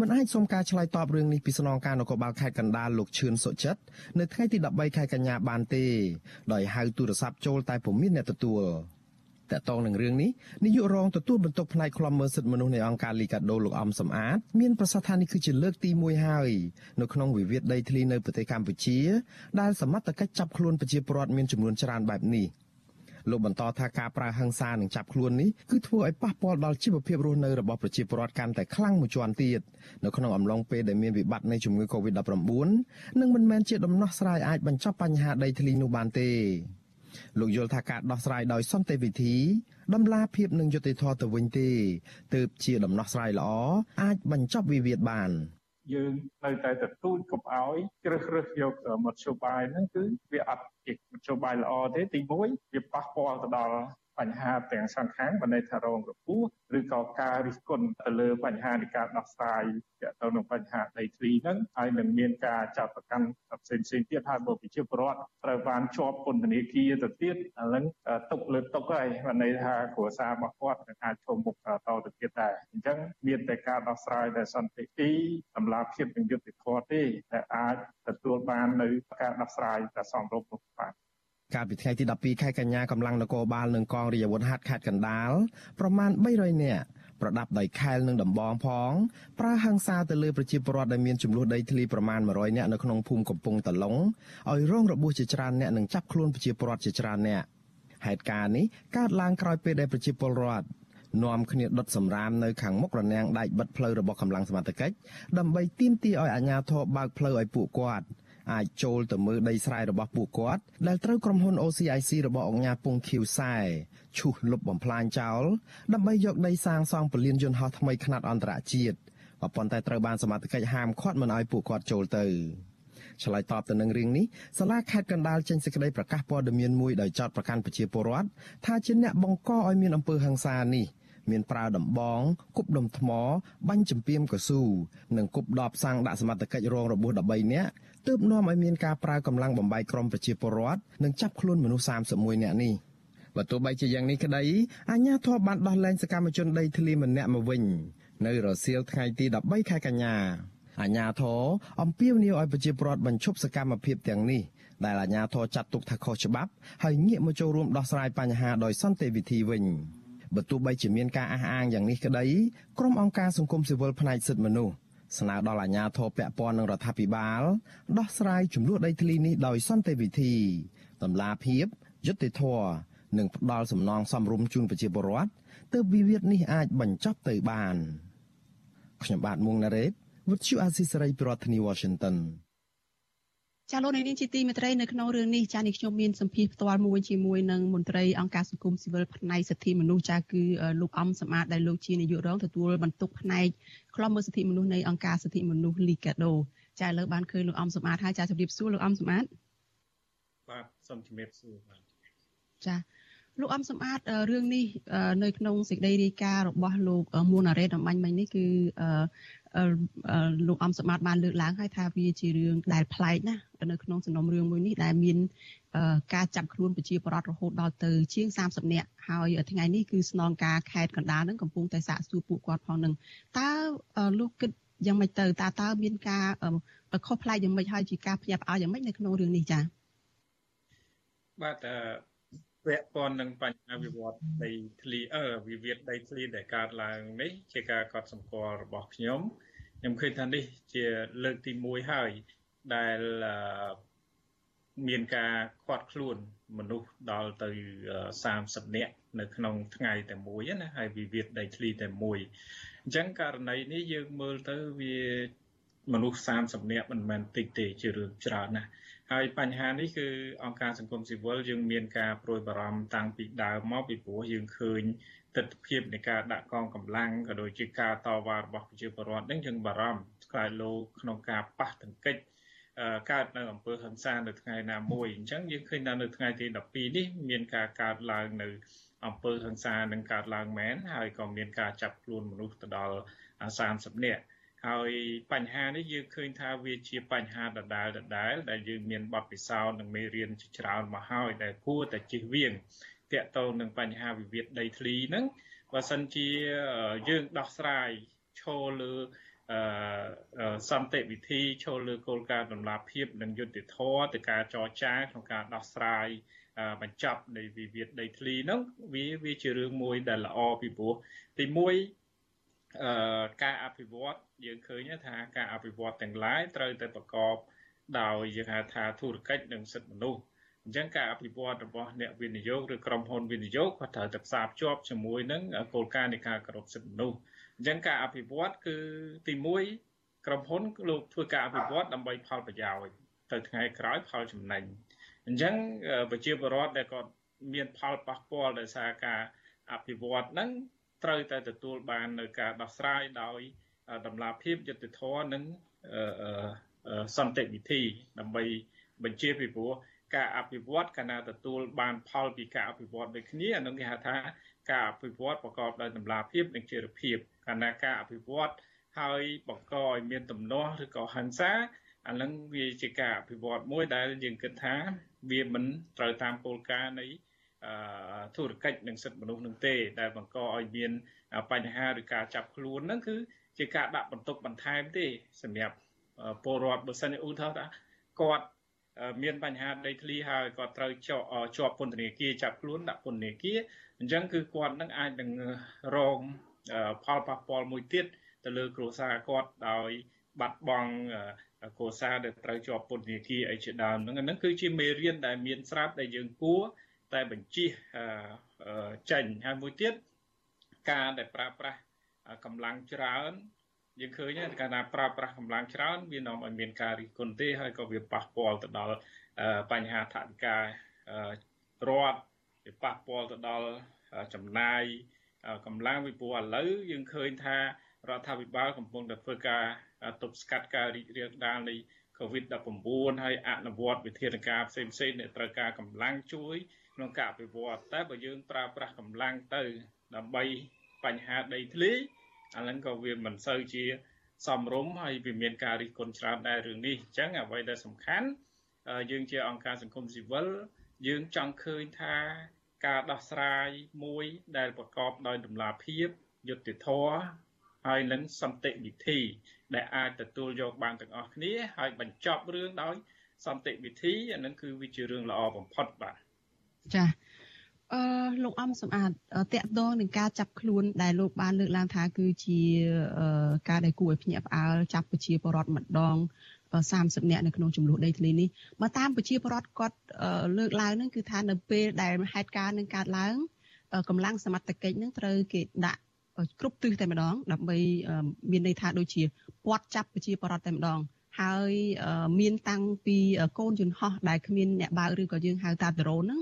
[SPEAKER 9] មិនអាចសុំការឆ្លើយតបរឿងនេះពីស្នងការនគរបាលខេត្តកណ្ដាលលោកឈឿនសុចិត្តនៅថ្ងៃទី13ខែកញ្ញាបានទេដោយហៅទូរស័ព្ទចូលតែពុំមានអ្នកទទួលតកតងនឹងរឿងនេះនាយករងទទួលបន្ទុកផ្នែកខ្លំមើលសិទ្ធិមនុស្សនៃអង្គការលីកាដូលោកអំសំអាតមានប្រសាសន៍ថានេះគឺជាលើកទី1ហើយនៅក្នុងវិវាទដីធ្លីនៅប្រទេសកម្ពុជាដែលសមត្ថកិច្ចចាប់ខ្លួនប្រជាពលរដ្ឋមានចំនួនច្រើនបែបនេះ។ លោកបន្តថាការប្រើហិង្សានិងចាប់ខ្លួននេះគឺធ្វើឲ្យប៉ះពាល់ដល់ជីវភាពរស់នៅរបស់ប្រជាពលរដ្ឋកាន់តែខ្លាំងមួយជាន់ទៀតនៅក្នុងអំឡុងពេលដែលមានវិបត្តិនៃជំងឺ Covid-19 និងមិនមែនជាដំណោះស្រាយអាចបញ្ចប់បញ្ហាដីធ្លីនោះបានទេលោកយល់ថាការដោះស្រាយដោយសន្តិវិធីដំឡាភាពនិងយុត្តិធម៌ទៅវិញទេទើបជាដំណោះស្រាយល្អអាចបញ្ចប់វិវាទបាន
[SPEAKER 11] យើងនៅតែទទូចកុំឲ្យជ្រើសរើសយកមធ្យោបាយហ្នឹងគឺវាអត់ជាមធ្យោបាយល្អទេទី1វាប៉ះពាល់ទៅដល់ បញ្ហាទាំងសងខាងបណ្ដេថារងរបួសឬក៏ការរិះគន់ទៅលើបញ្ហានៃការដោះស្រាយទាក់ទងនឹងបញ្ហាដីធ្លីហ្នឹងហើយនឹងមានការចាប់ប្រកាន់ផ្សេងផ្សេងទៀតហើយបើប្រជាពលរដ្ឋត្រូវបានជាប់ពន្ធនាគារទៅទៀតអាហ្នឹងຕົកលើຕົកហើយបានន័យថាគ្រួសាររបស់គាត់នឹងអាចឈោមមុខតទៅទៀតដែរអញ្ចឹងមានតែការដោះស្រាយដែលសន្តិទីតម្លាភាពនិងយុត្តិធម៌ទេដែលអាចទទួលបាននៅការដោះស្រាយដែលសមរម្យនោះបាទ
[SPEAKER 9] កាលពីថ្ងៃទី12ខែកញ្ញាកម្លាំងនគរបាលនិងកងរាជអាវុធហត្ថខេត្តកណ្ដាលប្រមាណ300នាក់ប្រដាប់ដោយខែលនិងដំបងផងប្រើហិង្សាទៅលើប្រជាពលរដ្ឋដែលមានចំនួនដីធ្លីប្រមាណ100នាក់នៅក្នុងភូមិកំពង់តឡុងឲ្យរងរបួសជាច្រើនអ្នកនិងចាប់ខ្លួនប្រជាពលរដ្ឋជាច្រើនអ្នកហេតុការណ៍នេះកើតឡើងក្រោយពេលដែលប្រជាពលរដ្ឋនាំគ្នាដុតសម្រាមនៅខាងមុខរនាំងដែកបិទផ្លូវរបស់កម្លាំងសមត្ថកិច្ចដើម្បីទាមទារឲ្យអាជ្ញាធរបើកផ្លូវឲ្យពួកគាត់ អាចចូលទៅមើលដីស្រែរបស់ពួកគាត់ដែលត្រូវក្រុមហ៊ុន OCIC របស់អង្គការពងខៀវសែឈូសលុបបំផ្លាញចោលដើម្បីយកដីសាងសង់ពលានយន្តហោះថ្មីខ្នាតអន្តរជាតិក៏ប៉ុន្តែត្រូវបានសមត្ថកិច្ចហាមឃាត់មិនឲ្យពួកគាត់ចូលទៅឆ្លើយតបទៅនឹងរឿងនេះសាលាខេត្តកណ្ដាលចេញសេចក្តីប្រកាសព័ត៌មានមួយដោយចោទប្រកាន់ប្រជាពលរដ្ឋថាជាអ្នកបង្កឲ្យមានអំពើហិង្សានេះមានប្រើដំបងគប់ដុំថ្មបាញ់ចំពីមកស៊ូនិងគប់ដបសាំងដាក់សមត្ថកិច្ចរងរបួស13នាក់ ទើបនាំឲ្យមានការប្រើកម្លាំងបំបីក្រុមប្រជាពលរដ្ឋនិងចាប់ខ្លួនមនុស្ស31នាក់នេះបើទោះបីជាយ៉ាងនេះក្តីអាជ្ញាធរបានដោះលែងសកម្មជនដីធ្លីម្នាក់មកវិញ នៅរសៀលថ្ងៃទី13ខែកញ្ញាអាជ្ញាធរអំពាវនាវឲ្យប្រជាពលរដ្ឋបញ្ឈប់សកម្មភាពទាំងនេះដែលអាជ្ញាធរចាត់ទុកថាខុសច្បាប់ហើយងាកមកចូលរួមដោះស្រាយបញ្ហាដោយសន្តិវិធីវិញបើទោះបីជាមានការអះអាងយ៉ាងនេះក្តីក្រុមអង្គការសង្គមស៊ីវិលផ្នែកសិទ្ធិមនុស្ស ស្នើដល់អាជ្ញាធរពាក់ព័ន្ធនឹងរដ្ឋាភិបាល ដោះស្រាយចំនួនដីធ្លីនេះដោយសន្តិវិធីតម្លាភាពយុត្តិធម៌និងផ្ដល់សំណងសមរម្យជូនប្រជាពលរដ្ឋទើបវិវាទនេះអាចបញ្ចប់ទៅបានខ្ញុំបាទមុងណារ៉េតវិទ្យុអាស៊ីសេរីប្រធានាធិបតី Washington
[SPEAKER 4] ចាលោកនាងជាទីមេត្រីនៅក្នុងរឿងនេះចានេះខ្ញុំមានសម្ភារផ្ទាល់មួយជាមួយនឹងមន្ត្រីអង្គការសង្គមស៊ីវិលផ្នែកសិទ្ធិមនុស្សចាគឺលោកអំសម្បត្តិដែលលោកជានាយករងទទួលបន្ទុកផ្នែកខ្លំមើលសិទ្ធិមនុស្សនៃអង្គការសិទ្ធិមនុស្ស Liga do ចាឥឡូវបានឃើញលោកអំសម្បត្តិហើយចាជម្រាបសួរលោកអំសម្បត្តិ
[SPEAKER 11] បាទសូមជម្រាបសួរបាទ
[SPEAKER 4] ចា លោកអំសម្បត្តិរឿងនេះនៅក្នុងសេចក្តីរាយការណ៍របស់លោកមួនអារ៉េតអំបញ្ញមិញនេះគឺលោកអំសម្បត្តិបានលើកឡើងហើយថាវាជារឿងដែលប្លែកណាស់នៅក្នុងសំណុំរឿងមួយនេះដែលមានការចាប់ខ្លួនប្រជាពលរដ្ឋរហូតដល់ទៅជាង30នាក់ហើយថ្ងៃនេះគឺស្នងការខេត្តកណ្ដាលនឹងកំពុងតែសាកសួរពួកគាត់ផងនឹងតើលោកគិតយ៉ាងម៉េចទៅតើតើមានការខុសប្លែកយ៉ាងម៉េចហើយជាការភ្ញាក់ផ្អើលយ៉ាងម៉េចនៅក្នុងរឿងនេះចា៎
[SPEAKER 11] បាទ ពាក់ព័ន្ធនឹងបញ្ហាវិវត្តដីធ្លីអឺវិវាទដីធ្លីដែលកើតឡើងនេះជាការកត់សម្គាល់របស់ខ្ញុំខ្ញុំឃើញថានេះជាលើកទី1ហើយដែលមានការខាត់ខ្លួនមនុស្សដល់ទៅ30នាក់នៅក្នុងថ្ងៃតែមួយណាហើយវិវាទដីធ្លីតែមួយអញ្ចឹងករណីនេះយើងមើលទៅវាមនុស្ស30នាក់មិនមែនតិចទេជារឿងច្រើនណាស់ ហើយបញ្ហានេះគឺអង្គការសង្គមស៊ីវិលយើងមានការប្រួយបារម្ភតាំងពីដើមមកពីព្រោះយើងឃើញទស្សនវិជ្ជានៃការដាក់កងកម្លាំងក៏ដូចជាការតវ៉ារបស់ប្រជាពលរដ្ឋនឹងយើងបារម្ភខ្លាចលោកក្នុងការប៉ះទង្គិចកើតនៅអំពើហិង្សានៅថ្ងៃណាមួយអញ្ចឹងយើងឃើញថានៅថ្ងៃទី12នេះមានការកើតឡើងនៅអំពើហិង្សានឹងកើតឡើងមែនហើយក៏មានការចាប់ខ្លួនមនុស្សទៅដល់30នាក់ ហើយបញ្ហានេះយើងឃើញថាវាជាបញ្ហាដដែលដដែលដែលយើងមានបទពិសោធន៍និងមេរៀនជាច្រើនមកហើយដែលគួរតែជិះវៀងតាក់ទងនឹងបញ្ហាវិវាទដីធ្លីហ្នឹងបើសិនជាយើងដោះស្រាយឈលលើអឺសន្តិវិធីឈលលើគោលការណ៍ដំណាភាពនិងយុត្តិធម៌ទៅការចរចាក្នុងការដោះស្រាយបញ្ចប់នៃវិវាទដីធ្លីហ្នឹងវាវាជារឿងមួយដែលល្អពីព្រោះទី1អឺ ការអភិវឌ្ឍយើងឃើញថាការអភិវឌ្ឍទាំងឡាយត្រូវតែប្រកបដោយយើងហៅថាធុរកិច្ចនិងសិទ្ធិមនុស្សអញ្ចឹងការអភិវឌ្ឍរបស់អ្នកវិនិយោគឬក្រុមហ៊ុនវិនិយោគក៏ត្រូវតែផ្សារភ្ជាប់ជាមួយនឹងគោលការណ៍នៃការគោរពសិទ្ធិមនុស្សអញ្ចឹងការអភិវឌ្ឍគឺទី1ក្រុមហ៊ុនលោកធ្វើការអភិវឌ្ឍដើម្បីផលប្រយោជន៍ទៅថ្ងៃក្រោយផលចំណេញអញ្ចឹងប្រជាពលរដ្ឋដែលគាត់មានផលប៉ះពាល់ដោយសារការអភិវឌ្ឍហ្នឹង ត្រូវតែទទួលបាននៅការដោះស្រាយដោយតម្លាភាពយុត្តិធម៌និងសន្តិវិធីដើម្បីបញ្ជាពីព្រោះការអភិវឌ្ឍកាលណាទទួលបានផលពីការអភិវឌ្ឍដូចគ្នាអានោះគេហៅថាការអភិវឌ្ឍប្រកបដោយតម្លាភាពនិងចីរភាពកាលណាការអភិវឌ្ឍហើយបង្កឲ្យមានទំនាស់ឬក៏ហិង្សាអានឹងវាជាការអភិវឌ្ឍមួយដែលយើងគិតថាវាមិនត្រូវតាមគោលការណ៍នៃ ធុរកិច្ចនិងសិទ្ធិមនុស្សនឹងទេ ដែលបង្កឲ្យមានបញ្ហាឬការចាប់ខ្លួនហ្នឹងគឺជាការដាក់បន្ទុកបន្ថែមទេសម្រាប់ពលរដ្ឋបើសិនជាឧទាហរណ៍ថាគាត់មានបញ្ហាដីធ្លីហើយគាត់ត្រូវជាប់ពន្ធនាគារចាប់ខ្លួនដាក់ពន្ធនាគារអញ្ចឹងគឺគាត់នឹងអាចនឹងរងផលប៉ះពាល់មួយទៀតទៅលើគ្រួសារគាត់ដោយបាត់បង់គ្រួសារដែលត្រូវជាប់ពន្ធនាគារអីជាដើមហ្នឹងហ្នឹងគឺជាមេរៀនដែលមានស្រាប់ដែលយើងគួរ តែបញ្ជាចេញហើយមួយទៀតការដែលប្រើប្រាស់កម្លាំងច្រើនយើងឃើញថាការប្រើប្រាស់កម្លាំងច្រើនវានាំឲ្យមានការរិះគន់ទេហើយក៏វាប៉ះពាល់ទៅដល់បញ្ហាថវិការដ្ឋវាប៉ះពាល់ទៅដល់ចំណាយកម្លាំងវិពុះឥឡូវយើងឃើញថារដ្ឋាភិបាលកំពុងតែធ្វើការទប់ស្កាត់ការរីករាលដាលនៃ COVID-19 ហើយអនុវត្តវិធានការផ្សេងៗដែលត្រូវការកម្លាំងជួយ ក្នុងការអភិវឌ្ឍតែបើយើងប្រើប្រាស់កម្លាំងទៅ ដើម្បីបញ្ហាដីធ្លីអាហ្នឹងក៏វាមិនសូវជាសមរម្យហើយវាមានការរិះគន់ច្រើនដែររឿងនេះអញ្ចឹងអ្វីដែលសំខាន់យើងជាអង្គការសង្គមស៊ីវិលយើងចង់ឃើញថាការដោះស្រាយមួយដែលប្រកបដោយតម្លាភាពយុត្តិធម៌ហើយនឹងសន្តិវិធី ដែលអាចទទួលយកបានទាំងអស់គ្នា ហើយបញ្ចប់រឿងដោយសន្តិវិធីអានឹងគឺវាជារឿងល្អបំផុតបាទ
[SPEAKER 4] ចា៎អឺលោកអំសំអាតតកតងនឹងការចាប់ខ្លួនដែលលោកបានលើកឡើងថាគឺជាការដែលគួរឲ្យភ្ញាក់ផ្អើលចាប់ប្រជាពលរដ្ឋម្ដង30នាក់នៅក្នុងចំនួនដីធ្លីនេះបើតាមប្រជាពលរដ្ឋគាត់លើកឡើងហ្នឹងគឺថានៅពេលដែលហេតុការណ៍នឹងកើតឡើងកម្លាំងសមត្ថកិច្ចនឹងត្រូវគេដាក់គ្រប់ទិសតែម្ដងដើម្បីមានន័យថាដូចជាពាត់ចាប់ប្រជាពលរដ្ឋតែម្ដងហើយមានតាំងពីកូនយន្តហោះដែលគ្មានអ្នកបើកឬក៏យើងហៅថាដ្រូនហ្នឹង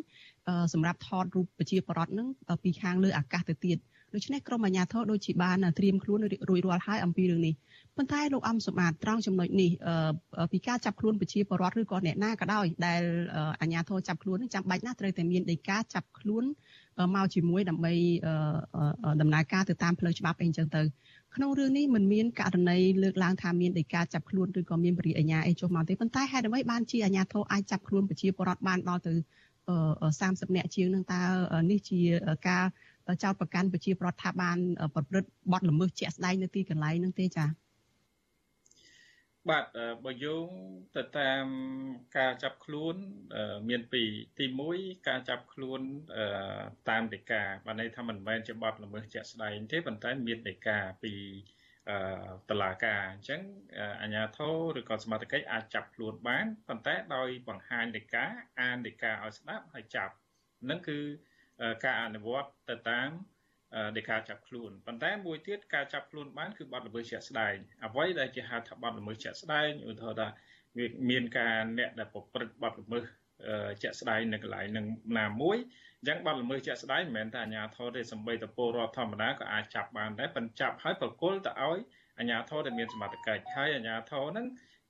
[SPEAKER 4] សម្រាប់ថតរូបប្រជាពលរដ្ឋហ្នឹងពីខាងលើអាកាសទៅទៀតដូច្នេះក្រមអាជ្ញាធរដូចជាបានត្រៀមខ្លួនរួចរាល់ហើយអំពីរឿងនេះប៉ុន្តែលោកអំសម្បត្តិត្រង់ចំណុចនេះពីការចាប់ខ្លួនប្រជាពលរដ្ឋឬក៏អ្នកណាក៏ដោយដែលអាជ្ញាធរចាប់ខ្លួនចាំបាច់ណាស់ត្រូវតែមានដីកាចាប់ខ្លួនមកជាមួយដើម្បីដំណើរការទៅតាមផ្លូវច្បាប់អីចឹងទៅក្នុងរឿងនេះมันមានករណីលើកឡើងថាមានដីកាចាប់ខ្លួនឬក៏មានបរិយាអាញាអីចុះមកទេប៉ុន្តែហេតុអ្វីបានជាអាញាធរអាចចាប់ខ្លួនប្រជាពលរដ្ឋបានដល់ទៅ 30នាក់ជាងនឹងតើនេះជាការចោតប្រកាន់ប្រជាពលរដ្ឋថាបានប្រព្រឹត្តបទល្មើសជាក់ស្ដែងនៅទីកន្លែងនឹងទេចា៎
[SPEAKER 11] បាទបើយោងទៅតាមការចាប់ខ្លួន មានពីរទី1ការចាប់ខ្លួនតាមដីកាបានន័យថាមិនមែនជាបទល្មើសជាក់ស្ដែងទេប៉ុន្តែមានដីកាពី តឡាការអញ្ចឹងអាជ្ញាធរឬក៏សមត្ថកិច្ចអាចចាប់ខ្លួនបានប៉ុន្តែដោយបង្ហាញដីកាអានដីកាឲ្យស្ដាប់ហើយចាប់នឹងគឺការអនុវត្តទៅតាមនៃការចាប់ខ្លួនប៉ុន្តែមួយទៀតការចាប់ខ្លួនបានគឺបទល្មើសជាក់ស្ដែងអ្វីដែលជាហៅថាបទល្មើសជាក់ស្ដែងឧទាហរណ៍ថាវាមានការអ្នកដែលប្រព្រឹត្តបទល្មើស ជាក់ស្ដែងនៅកន្លែងនឹងណាមួយអញ្ចឹងបទល្មើសជាក់ស្ដែងមិនមែនតែអាជ្ញាធរទេសំបីតពលរដ្ឋធម្មតាក៏អាចចាប់បានដែរប៉ុន្តែចាប់ហើយប្រគល់ទៅឲ្យអាជ្ញាធរដែលមានសមត្ថកិច្ចហើយអាជ្ញាធរហ្នឹង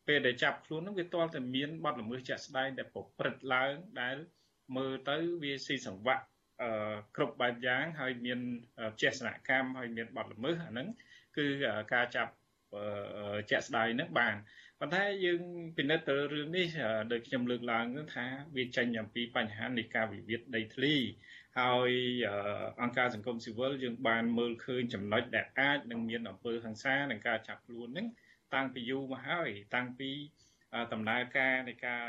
[SPEAKER 11] ពេលដែលចាប់ខ្លួនហ្នឹងវាទាល់តែមានបទល្មើសជាក់ស្ដែងដែលប្រព្រឹត្តឡើងដែលមើលទៅវាស៊ីសង្វាក់គ្រប់បែបយ៉ាងហើយមានចេសនកម្មហើយមានបទល្មើសអាហ្នឹងគឺការចាប់ជាក់ស្ដែងហ្នឹងបាន ប៉ុន្តែយើងពិនិត្យទៅរឿងនេះដោយខ្ញុំលើកឡើងថាវាចេញអំពីបញ្ហានៃការវិវាទដីធ្លីហើយអង្គការសង្គមស៊ីវិលយើងបានមើលឃើញចំណុចដែលអាចនឹងមានអំពើហិង្សានិងការចាប់ខ្លួនហ្នឹងតាំងពីយូរមកហើយតាំងពីដំណើរការនៃការ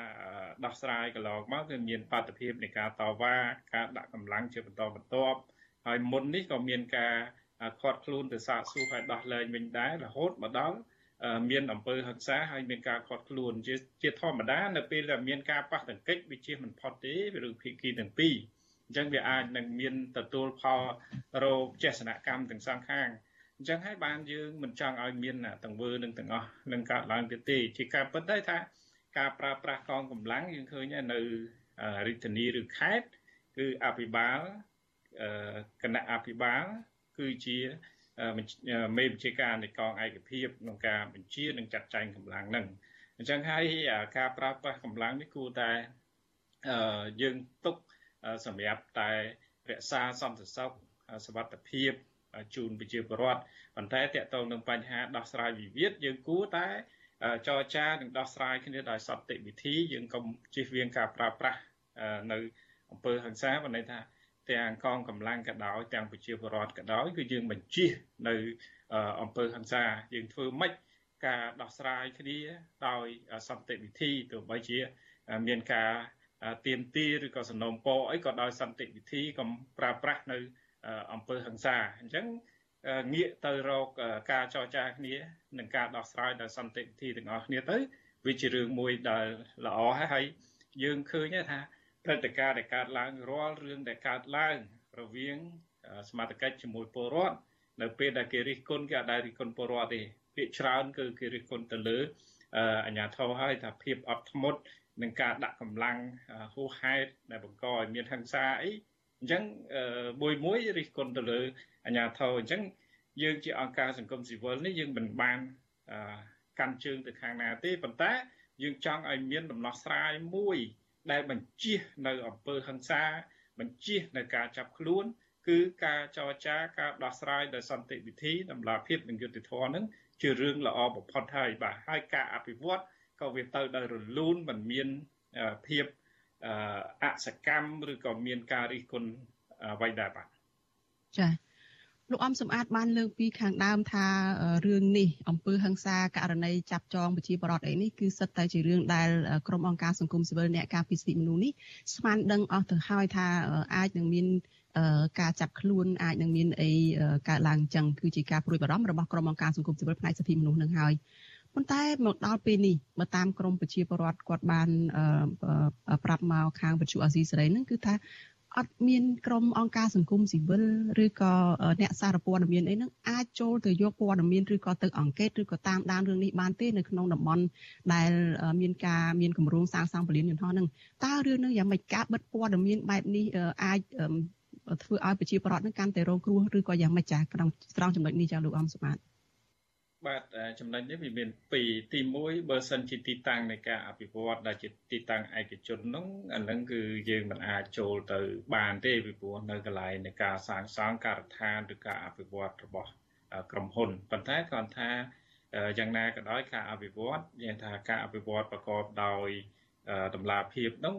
[SPEAKER 11] ដោះស្រាយកន្លងមកគឺមានបាតុភិបនៃការតវ៉ាការដាក់កម្លាំងជាបន្តបន្ទាប់ហើយមុននេះក៏មានការខាត់ខ្លួនទៅសាកសួរឲ្យដោះលែងវិញដែររហូតមកដល់ មានអំពើហិង្សាហើយមានការខាត់ខ្លួនជាជាធម្មតានៅពេលដែលមានការប៉ះទង្គិចវាជាមិនផុតទេឬភាគីទាំងពីរអញ្ចឹងវាអាចនឹងមានទទួលផលរោគចេសនកម្មទាំងសងខាងអញ្ចឹងហើយបានយើងមិនចង់ឲ្យមានទង្វើនឹងទាំងអស់នឹងកើតឡើងទៀតទេជាការពិតដែរថាការប្រើប្រាស់កងកម្លាំងយើងឃើញនៅរាជធានីឬខេត្តគឺអភិបាលគណៈអភិបាលគឺជា មេបញ្ជាការនៃកងឯកភាពក្នុងការបញ្ជានិងចាត់ចែងកម្លាំងនឹងអញ្ចឹងហើយការប្រើប្រាស់កម្លាំងនេះគួរតែយើងទុកសម្រាប់តែរក្សាសន្តិសុខសวัสดิភាពជូនប្រជាពលរដ្ឋប៉ុន្តែតកតងនឹងបញ្ហាដោះស្រាយវិវាទយើងគួរតែចរចានិងដោះស្រាយគ្នាដោយសន្តិវិធីយើងកុំជិះវៀងការប្រើប្រាស់នៅអង្គើហ ংস ាបណ្ដេថា ទាំងកងកម្លាំងក៏ដោយទាំងប្រជាពលរដ្ឋក៏ដោយគឺយើងបញ្ជិះនៅអង្គើហ ংস ាយើងធ្វើម៉េចការដោះស្រាយគ្នាដោយសន្តិវិធីទោះបីជាមានការទៀមទីឬក៏សំណូមពរអីក៏ដោយសន្តិវិធីកុំប្រើប្រាស់នៅអង្គើហ ংস ាអញ្ចឹងងាកទៅរកការចរចាគ្នានិងការដោះស្រាយដោយសន្តិវិធីទាំងអស់គ្នាទៅវាជារឿងមួយដែលល្អហើយយើងឃើញថា ព្រឹត្តិការណ៍ដែលកើតឡើងរាល់រឿងដែលកើតឡើងរវាងសមត្ថកិច្ចជាមួយពលរដ្ឋនៅពេលដែលគេរិះគន់គេអត់ដែលរិះគន់ពលរដ្ឋទេភាគច្រើនគឺគេរិះគន់ទៅលើអាជ្ញាធរហើយថាភាពអត់ធ្មត់នឹងការដាក់កម្លាំងហួសហេតុដែលបង្កឲ្យមានហិង្សាអីអញ្ចឹងមួយមួយរិះគន់ទៅលើអាជ្ញាធរអញ្ចឹងយើងជាអង្គការសង្គមស៊ីវិលនេះយើងមិនបានកាន់ជើងទៅខាងណាទេប៉ុន្តែយើងចង់ឲ្យមានដំណោះស្រាយមួយ ដែលបញ្ជះនៅអំពើហិង្សា បញ្ជះនៅការចាប់ខ្លួន គឺការចរចាការដោះស្រាយដោយសន្តិវិធីតម្លាភាពនិងយុត្តិធម៌នឹងជារឿងល្អបំផុតហើយបាទហើយការអភិវឌ្ឍក៏វាទៅដោយរលូនមិនមានភាពអសកម្មឬក៏មានការរិះគន់អ្វីដែរបាទ
[SPEAKER 4] ចា៎ លោកអំសំអាតបានលើកពីខាងដើមថារឿងនេះអំពើហិង្សាករណីចាប់ចងប្រជាពលរដ្ឋអីនេះគឺសិតតែជារឿងដែលក្រុមអង្គការសង្គមស៊ីវិលអ្នកការពារសិទ្ធិមនុស្សនេះស្មានដឹងអស់ទៅហើយថាអាចនឹងមានការចាប់ខ្លួនអាចនឹងមានអីកើតឡើងអញ្ចឹងគឺជាការព្រួយបារម្ភរបស់ក្រុមអង្គការសង្គមស៊ីវិលផ្នែកសិទ្ធិមនុស្សនឹងហើយប៉ុន្តែមកដល់ពេលនេះបើតាមក្រមប្រជាពលរដ្ឋគាត់បានប្រាប់មកខាងវិទ្យុអាស៊ីសេរីហ្នឹងគឺថា អត់មានក្រុមអង្គការសង្គមស៊ីវិលឬក៏អ្នកសារព័ត៌មានអីហ្នឹងអាចចូលទៅយកព័ត៌មានឬក៏ទៅអង្កេតឬក៏តាមដានរឿងនេះបានទេនៅក្នុងតំបន់ដែលមានការមានគម្រោងសាងសង់ពលានយន្តហោះហ្នឹងតើរឿងហ្នឹងយ៉ាងម៉េចការបិទព័ត៌មានបែបនេះអាចធ្វើឲ្យប្រជាពលរដ្ឋនឹងកាន់តែរងគ្រោះឬក៏យ៉ាងម៉េចចាក្នុងត្រង់ចំណុចនេះចាលោកអំសម្បត្តិ
[SPEAKER 11] បាទចំណុចនេះវាមានពីរទី1បើសិនជាទីតាំងនៃការអភិវឌ្ឍដែលជាទីតាំងឯកជននោះអានឹងគឺយើងមិនអាចចូលទៅ បានទេពីព្រោះនៅកន្លែងនៃការសាងសង់ការដ្ឋានឬការអភិវឌ្ឍរបស់ក្រុមហ៊ុនប៉ុន្តែគាត់ថាយ៉ាងណាក៏ដោយការអភិវឌ្ឍយើងថាការអភិវឌ្ឍប្រកបដោយតម្លាភាពនោះ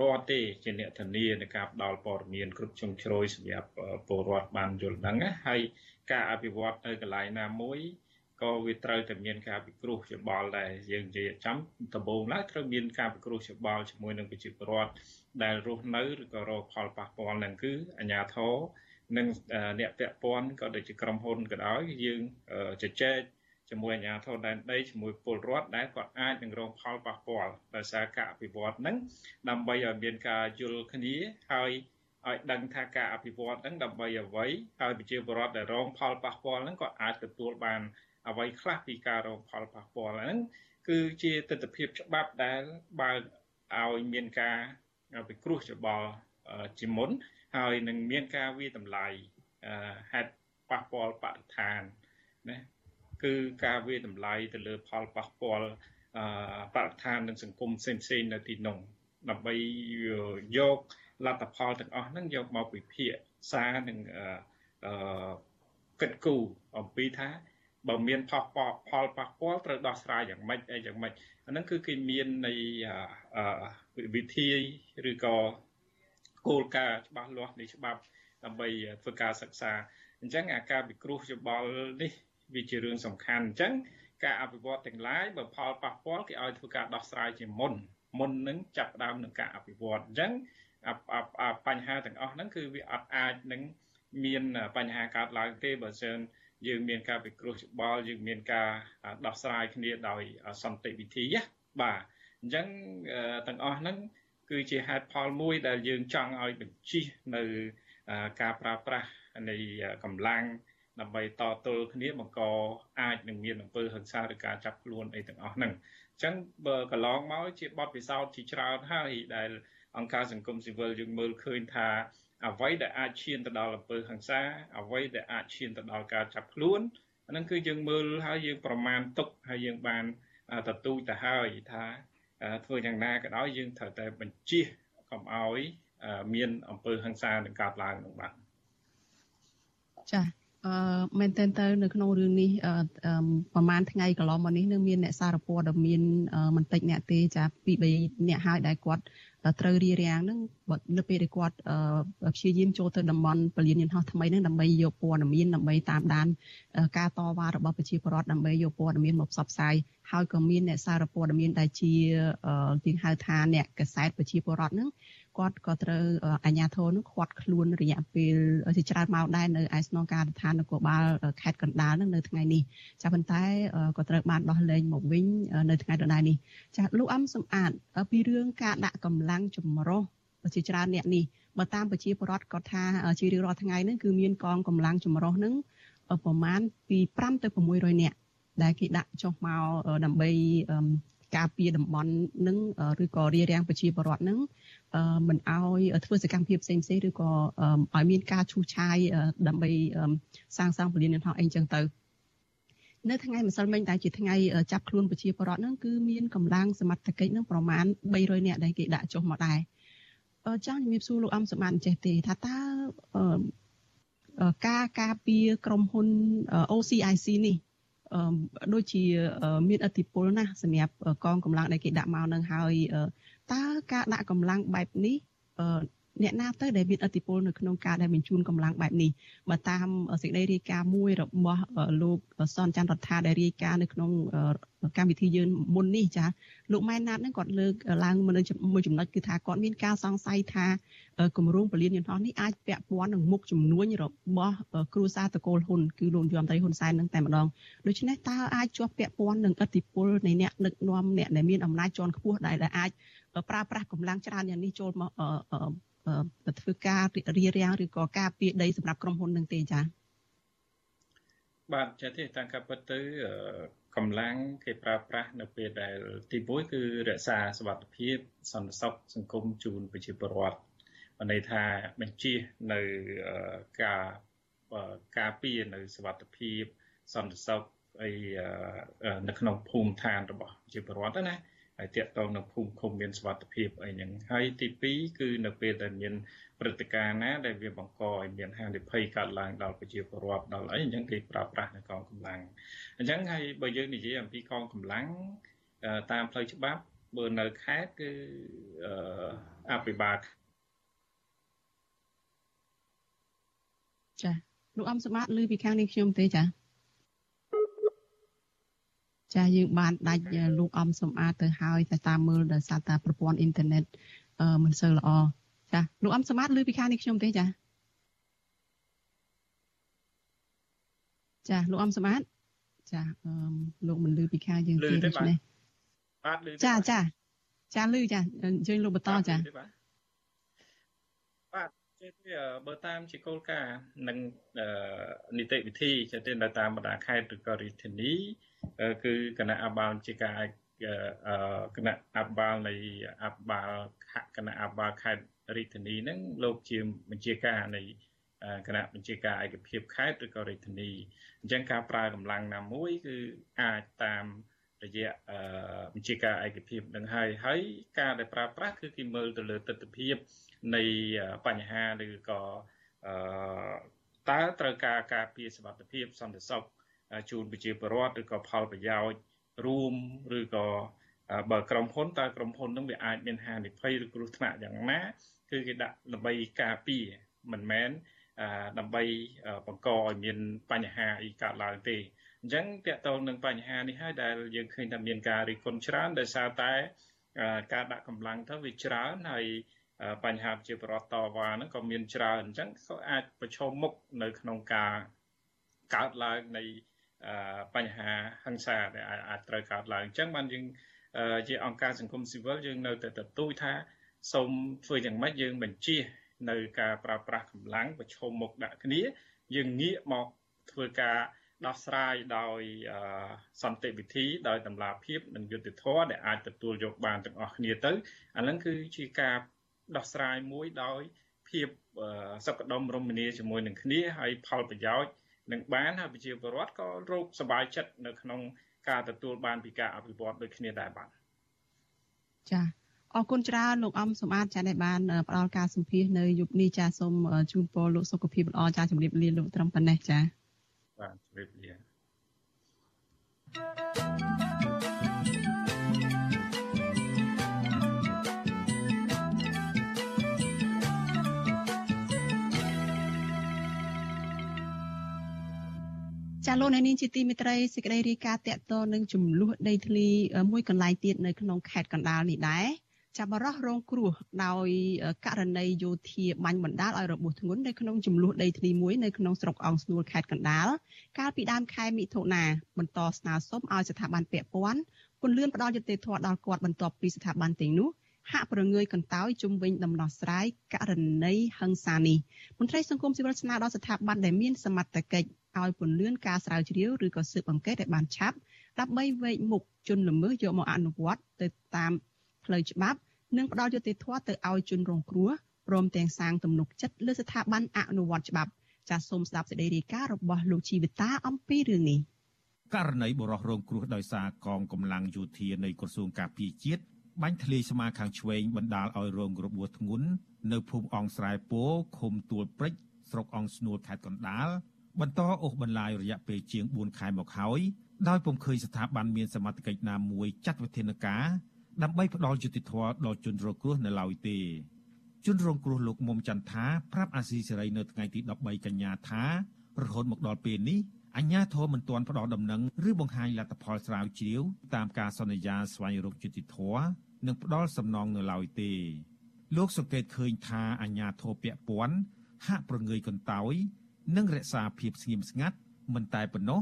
[SPEAKER 11] រដ្ឋទេជាអ្នកធានានៃការផ្ដល់ព័ត៌មានគ្រប់ជ្រុងជ្រោយសម្រាប់ពលរដ្ឋបានយល់ដឹងណាហើយការអភិវឌ្ឍនៅកន្លែងណាមួយ ក៏វាត្រូវតែមានការពិគ្រោះយោបល់ដែរយើងនិយាយចំដំបូងឡើយត្រូវមានការពិគ្រោះយោបល់ជាមួយនឹងប្រជាពលរដ្ឋដែលរស់នៅឬក៏រងផលប៉ះពាល់នឹងគឺអាជ្ញាធរនិងអ្នកពាក់ព័ន្ធក៏ដូចជាក្រុមហ៊ុនក៏ដោយយើងជជែកជាមួយអាជ្ញាធរដែនដីជាមួយពលរដ្ឋដែលគាត់អាចនឹងរងផលប៉ះពាល់ដោយសារការអភិវឌ្ឍហ្នឹងដើម្បីឲ្យមានការយល់គ្នាហើយឲ្យដឹងថាការអភិវឌ្ឍហ្នឹងដើម្បីអ្វីហើយប្រជាពលរដ្ឋដែលរងផលប៉ះពាល់ហ្នឹងក៏អាចទទួលបាន អ្វីខ្លះពីការរងផលប៉ះពាល់ហ្នឹងគឺជាទស្សនវិជ្ជាច្បាប់ដែលបើឲ្យមានការពិគ្រោះច្បល់ជាមុនហើយនឹងមានការវាតម្លៃហេតុប៉ះពាល់បរិស្ថានណាគឺការវាតម្លៃទៅលើផលប៉ះពាល់បរិស្ថាននិងសង្គមផ្សេងៗនៅទីនោះដើម្បីយកលទ្ធផលទាំងអស់ហ្នឹងយកមកវិភាគសារនិងអឺគិតគូរអំពីថា បើមានផលផលប៉ះពាល់ត្រូវដោះស្រាយយ៉ាងម៉េចអីយ៉ាងម៉េចអាហ្នឹងគឺគេមាននៃវិធីឬក៏គោលការណ៍ច្បាស់លាស់នៃច្បាប់ដើម្បីធ្វើការសិក្សាអញ្ចឹងអាការពិគ្រោះយោបល់នេះវាជារឿងសំខាន់អញ្ចឹងការអភិវឌ្ឍទាំងឡាយបើផលប៉ះពាល់គេឲ្យធ្វើការដោះស្រាយជាមុនមុននឹងចាប់ផ្ដើមនឹងការអភិវឌ្ឍអញ្ចឹងបញ្ហាទាំងអស់ហ្នឹងគឺវាអត់អាចនឹងមានបញ្ហាកើតឡើងទេបើសិន យើងមានការពិគ្រោះយោបល់យើងមានការដោះស្រាយគ្នាដោយសន្តិវិធីណាបាទអញ្ចឹងទាំងអស់ហ្នឹងគឺជាហេតុផលមួយដែលយើងចង់ឲ្យបញ្ជិះនៅការប្រើប្រាស់នៃកម្លាំងដើម្បីតទល់គ្នាបង្កអាចនឹងមានអំពើហិង្សាឬការចាប់ខ្លួនអីទាំងអស់ហ្នឹងអញ្ចឹងបើកន្លងមកជាបទពិសោធន៍ជាច្រើនហើយដែលអង្គការសង្គមស៊ីវិលយើងមើលឃើញថា អ្វីដែលអាចឈានទៅដល់អំពើហិង្សាអ្វីដែលអាចឈានទៅដល់ការចាប់ខ្លួនអាហ្នឹងគឺយើងមើលហើយយើងប្រមាណទុកហើយយើងបានទទូចទៅហើយថាធ្វើយ៉ាងណាក៏ដោយយើងត្រូវតែបញ្ជៀសកុំឲ្យមានអំពើហិង្សានឹងកើតឡើងនោះបាទ
[SPEAKER 4] ចា៎អឺមែនតើទៅនៅក្នុងរឿងនេះប្រហែលថ្ងៃកន្លងមកនេះនឹងមានអ្នកសារព័ត៌មានមិនតិចអ្នកទេចាពី3អ្នកហើយដែលគាត់ ត្រូវរៀបរៀងហ្នឹងនៅពេលដែលគាត់ព្យាយាមចូលទៅតំបន់ពលានយន្តហោះថ្មីហ្នឹងដើម្បីយកព័ត៌មានដើម្បីតាមដានការតវ៉ារបស់ប្រជាពលរដ្ឋដើម្បីយកព័ត៌មានមកផ្សព្វផ្សាយហើយក៏មានអ្នកសារព័ត៌មានដែលជាជាហៅថាអ្នកកសែតប្រជាពលរដ្ឋហ្នឹង គាត់ក៏ត្រូវអាជ្ញាធរនោះខាត់ខ្លួនរយៈពេលជាច្រើនម៉ោងដែរនៅឯស្នងការដ្ឋាននគរបាលខេត្តកណ្ដាលនឹងនៅថ្ងៃនេះចាប៉ុន្តែក៏ត្រូវបានដោះលែងមកវិញនៅថ្ងៃដដែលនេះចាលោកអំសំអាតពីរឿងការដាក់កម្លាំងចម្រុះជាច្រើនអ្នកនេះបើតាមប្រជាពលរដ្ឋគាត់ថាជារៀងរាល់ថ្ងៃហ្នឹងគឺមានកងកម្លាំងចម្រុះហ្នឹងប្រមាណពី5ទៅ600នាក់ដែលគេដាក់ចុះមកដើម្បី ការពារតំបន់នឹងឬក៏រារាំងប្រជាពលរដ្ឋនឹងមិនឲ្យធ្វើសកម្មភាពផ្សេងផ្សេងឬក៏ឲ្យមានការឈូសឆាយដើម្បីសាងសង់ពលានយន្តហោះអីចឹងទៅនៅថ្ងៃម្សិលមិញតែជាថ្ងៃចាប់ខ្លួនប្រជាពលរដ្ឋហ្នឹងគឺមានកម្លាំងសមត្ថកិច្ចហ្នឹងប្រមាណ300នាក់ដែលគេដាក់ចុះមកដែរចង់ជំរាបសួរលោកអំសម្បត្តិចេះទេថាតើការការពារក្រុមហ៊ុន OCIC នេះ ដូចជាមានអធិពលណាស់សម្រាប់កងកម្លាំងដែលគេដាក់មកនឹងហើយតើការដាក់កម្លាំងបែបនេះ អ្នកណាទៅដែលមានអធិបុលនៅក្នុងការដែលបញ្ជូនកម្លាំងបែបនេះបើតាមសេចក្តីរាយការណ៍មួយរបស់លោកសនច័ន្ទរដ្ឋាដែលរាយការណ៍នៅក្នុងកម្មវិធីយើងមុននេះចាលោកម៉ែនណាតហ្នឹងគាត់លើកឡើងមួយចំណុចគឺថាគាត់មានការសង្ស័យថាគម្រោងពលានយន្តហោះនេះអាចពាក់ព័ន្ធនឹងមុខជំនួញរបស់គ្រួសារតកូលហ៊ុនគឺលោកយមត្រីហ៊ុនសែននឹងតែម្ដងដូច្នេះតើអាចជាប់ពាក់ព័ន្ធនឹងអធិបុលនៃអ្នកដឹកនាំអ្នកដែលមានអំណាចជាន់ខ្ពស់ដែលអាច ប្រើប្រាស់កម្លាំងច្រើនយ៉ាងនេះចូលមកធ្វើការរៀបរៀងឬក៏ការពារដីសម្រាប់ក្រុមហ៊ុននឹងទេចា៎
[SPEAKER 11] បាទចេះទេតាមការពិតទៅកម្លាំងគេប្រើប្រាស់នៅពេលដែលទី1គឺរក្សាសវត្ថិភាពសន្តិសុខសង្គមជូនប្រជាពលរដ្ឋបានន័យថាបញ្ជានៅការការពារនៅសវត្ថិភាពសន្តិសុខអីនៅក្នុងភូមិឋានរបស់ប្រជាពលរដ្ឋណា ហើយតាក់ទងនឹងភូមិឃុំមានសុវត្ថិភាពអីហ្នឹងហើយទី2គឺនៅពេលដែលមានព្រឹត្តិការណ៍ណាដែលវាបង្កឲ្យមានហានិភ័យកើតឡើងដល់ប្រជាពលរដ្ឋដល់អីអញ្ចឹងគេប្រើប្រាស់នៅកងកម្លាំងអញ្ចឹងហើយបើយើងនិយាយអំពីកងកម្លាំងតាមផ្លូវច្បាប់បើនៅខេត្តគឺអភិបាល
[SPEAKER 4] ចាលោកអំសម្បត្តិឮពីខាងនេះខ្ញុំទេចា ចាយើងបានដាច់លោកអំសំអាតទៅហើយតែតាមមើលដោយសារតែប្រព័ន្ធអ៊ីនធឺណិតមិនសូវល្អចាលោកអំសំអាតឮពីខាងនេះខ្ញុំទេចាចាលោកអំសំអាតចាអឺលោកមិនឮពីខាងយើងទេដូច្នេះ
[SPEAKER 11] បាទឮ
[SPEAKER 4] ចាចាចាឮចាអញ្ជើញលោកបន្តចា
[SPEAKER 11] បាទ ចេះបើតាមជាគោលការណ៍និងនីតិវិធីចេះទៅតាមបណ្ដាខេត្តឬក៏រាជធានីគឺគណៈអបាលជាការគណៈអបាលនៃអបាលគណៈអបាលខេត្តរាជធានីហ្នឹងលោកជាបញ្ជាការនៃគណៈបញ្ជាការឯកភាពខេត្តឬក៏រាជធានីអញ្ចឹងការប្រើកម្លាំងណាមួយគឺអាចតាមរយៈបញ្ជាការឯកភាពនឹងហើយហើយការដែលប្រើប្រាស់គឺគេមើលទៅលើទស្សនវិជ្ជា នៃបញ្ហាឬក៏តើត្រូវការការពារសុខភាពសន្តិសុខជូនប្រជាពលរដ្ឋឬក៏ផលប្រយោជន៍រួមឬក៏បើក្រុមហ៊ុនតើក្រុមហ៊ុននឹងវាអាចមានហានិភ័យឬគ្រោះថ្នាក់យ៉ាងណា គឺគេដាក់ដើម្បីការពារមិនមែនដើម្បីបង្កឲ្យមានបញ្ហាអីកើតឡើងទេអញ្ចឹងតកតងនឹងបញ្ហានេះហើយដែលយើងឃើញថាមានការរិះគន់ច្រើនដោយសារតែការដាក់កម្លាំងទៅវាច្រើនហើយ បញ្ហាជាប្រវត្តិតវ៉ាហ្នឹងក៏មានច្រើនអញ្ចឹងក៏អាចប្រឈមមុខនៅក្នុងការកើតឡើងនៃបញ្ហាហិង្សាដែលអាចត្រូវកើតឡើងអញ្ចឹងបានយើងជាអង្គការសង្គមស៊ីវិលយើងនៅតែទទូចថាសូមធ្វើយ៉ាងម៉េចយើងបញ្ជានៅការប្រើប្រាស់កម្លាំងប្រឈមមុខដាក់គ្នា យើងងាកមកធ្វើការដោះស្រាយដោយសន្តិវិធីដោយតម្លាភាពនិងយុត្តិធម៌ដែលអាចទទួលយកបានទាំងអស់គ្នាទៅអានឹងគឺជាការ ដោះស្រាយមួយដោយភាពសុខដុមរមនាជាមួយនឹងគ្នាហើយផលប្រយោជន៍នឹងបានហើយប្រជាពលរដ្ឋក៏រោគសុបាយចិត្តនៅក្នុងការទទួលបានពីការអភិវឌ្ឍដូចគ្នាដែរបាទ
[SPEAKER 4] ចា៎អរគុណច្រើនលោកអំសម្បត្តិចាដែលបានផ្ដល់ការសម្ភាសនៅយុគនេះចាសូមជូនពរលោកសុខភាពល្អចាជម្រាបលាលោកត្រឹមប៉ុណ្ណេះចា
[SPEAKER 11] បាទជម្រាបលា
[SPEAKER 4] ចាលោកអ្នកនាងជាទីមេត្រីសេចក្តីរាយការណ៍តកតនឹងចំនួនដីធ្លីមួយកន្លែងទៀតនៅក្នុងខេត្តកណ្ដាលនេះដែរចាប់បរោះរងគ្រោះដោយករណីយោធាបាញ់បណ្ដាលឲ្យរបួសធ្ងន់នៅក្នុងចំនួនដីធ្លីមួយនៅក្នុងស្រុកអង្គស្នួលខេត្តកណ្ដាលកាលពីដើមខែមិថុនាបន្តស្នើសុំឲ្យស្ថាប័នពាក់ព័ន្ធពន្លឿនផ្ដល់យុត្តិធម៌ដល់គាត់បន្ទាប់ពីស្ថាប័នទាំងនោះហាក់ប្រងើយកន្តើយជំវិញដំណោះស្រាយករណីហិង្សានេះមន្ត្រីសង្គមស៊ីវិលស្នើដល់ស្ថាប័នដែលមានសមត្ថកិច្ច ឲ្យពន្យាការស្រាវជ្រាវឬក៏ស៊ើបអង្កេតឲ្យបានឆាប់ដើម្បីវែកមុខជនល្មើសយកមកអនុវត្តទៅតាមផ្លូវច្បាប់ និងផ្ដល់យុត្តិធម៌ទៅឲ្យជនរងគ្រោះព្រមទាំងសាងទំនុកចិត្តលើស្ថាប័នអនុវត្តច្បាប់ចាសសូមស្ដាប់សេចក្តីរាយការណ៍របស់លោកជីវិតាអំពីរឿងនេះ
[SPEAKER 1] ករណីបរិះរងគ្រោះដោយសារកងកម្លាំងយោធានៃក្រសួងការពារជាតិបាញ់ធ្លាយស្មាខាងឆ្វេងបណ្ដាលឲ្យរងរបួសធ្ងន់នៅភូមិអង្គស្រែពោឃុំទួលព្រិចស្រុកអង្គស្នួលខេត្តកណ្ដាល បន្តអូសបន្លាយរយៈពេលជាង4ខែមកហើយដោយពុំឃើញស្ថាប័នមានសមត្ថកិច្ចណាមួយចាត់វិធានការដើម្បីផ្ដល់យុត្តិធម៌ដល់ជនរងគ្រោះនៅឡើយទេជនរងគ្រោះលោកមុំចន្ទថាប្រាប់អាស៊ីសេរីនៅថ្ងៃទី13កញ្ញាថារហូតមកដល់ពេលនេះអញ្ញាធមមិនទាន់ផ្ដល់ដំណឹងឬបង្ហាញលទ្ធផលស្រាវជ្រាវតាមការសន្យាស្វែងរកយុត្តិធម៌និងផ្ដល់សំណងនៅឡើយទេលោកសង្កេតឃើញថាអញ្ញាធមពាក់ព័ន្ធហាក់ប្រងើយកន្តើយ និងរក្សាភាពស្ងៀមស្ងាត់មិនតែប៉ុណ្ណោះ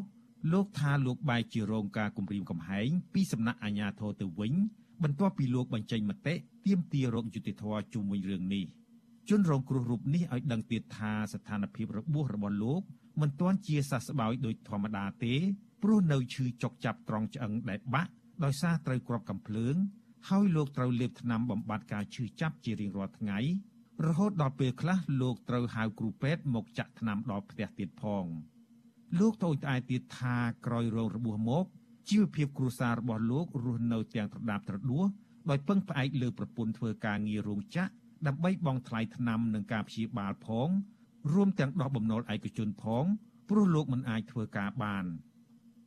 [SPEAKER 1] លោកថាលោកបែរជារងការគំរាមកំហែងពីសំណាក់អាជ្ញាធរទៅវិញ បន្ទាប់ពីលោកបញ្ចេញមតិទាមទាររកយុត្តិធម៌ជុំវិញរឿងនេះជនរងគ្រោះរូបនេះឲ្យដឹងទៀតថាស្ថានភាពរបួសរបស់លោក មិនទាន់ជាសះស្បើយដូចធម្មតាទេព្រោះនៅឈឺចុកចាប់ត្រង់ឆ្អឹងដែលបាក់ដោយសារត្រូវគ្រាប់កំភ្លើងហើយលោកត្រូវលេបថ្នាំបំបត្តិការឈឺចាប់ជារៀងរាល់ថ្ងៃ រហូតដល់ពេលខ្លះលោកត្រូវហៅគ្រូពេទ្យមកចាក់ថ្នាំដល់ផ្ទះទៀតផង លោកតូចត្អែទៀតថាក្រោយរងរបួសមកជីវភាពគ្រួសាររបស់លោករស់នៅទាំងត្រដាបត្រដួសដោយពឹងផ្អែកលើប្រពន្ធធ្វើការងាររោងចក្រដើម្បីបង់ថ្លៃថ្នាំនិងការព្យាបាលផង រួមទាំងដោះបំណុលឯកជនផងព្រោះលោកមិនអាចធ្វើការបាន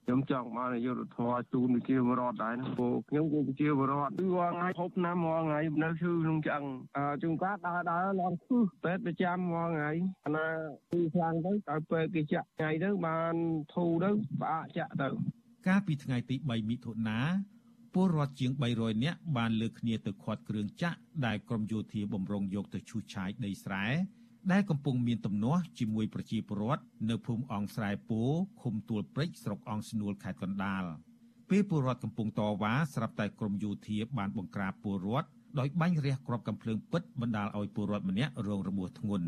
[SPEAKER 12] ខ្ញុំចង់បានយុទ្ធធរជូនវិជាបរដ្ឋដែរណាព្រោះខ្ញុំជាវិជាបរដ្ឋគឺរាល់ថ្ងៃហូបណាំរាល់ថ្ងៃនៅឈឺក្នុងឆ្អឹងអឺជួនកាលដើរដើរឡងឈឺពេទ្យប្រចាំរាល់ថ្ងៃណាគឺខ្លាំងទៅដល់ពេលគេចាក់ថ្ងៃទៅបានធូរទៅផ្អាកចាក់ទៅ
[SPEAKER 1] កាលពីថ្ងៃទី3មិថុនាពលរដ្ឋជាង300នាក់បានលើកគ្នាទៅខាត់គ្រឿងចាក់ដែលក្រមយោធាបំរុងយកទៅឈូសឆាយដីស្រែ ដែលកំពុងមានទំនាស់ជាមួយប្រជាពលរដ្ឋនៅភូមិអង្គស្រែពោឃុំទួលព្រិចស្រុកអង្គស្នួលខេត្តកណ្ដាលពេលពលរដ្ឋកំពុងតវ៉ាស្រាប់តែក្រមយោធាបានបង្ក្រាបពលរដ្ឋដោយបាញ់រះគ្រាប់កំភ្លើងពិតបណ្ដាលឲ្យពលរដ្ឋម្នាក់រងរបួសធ្ងន់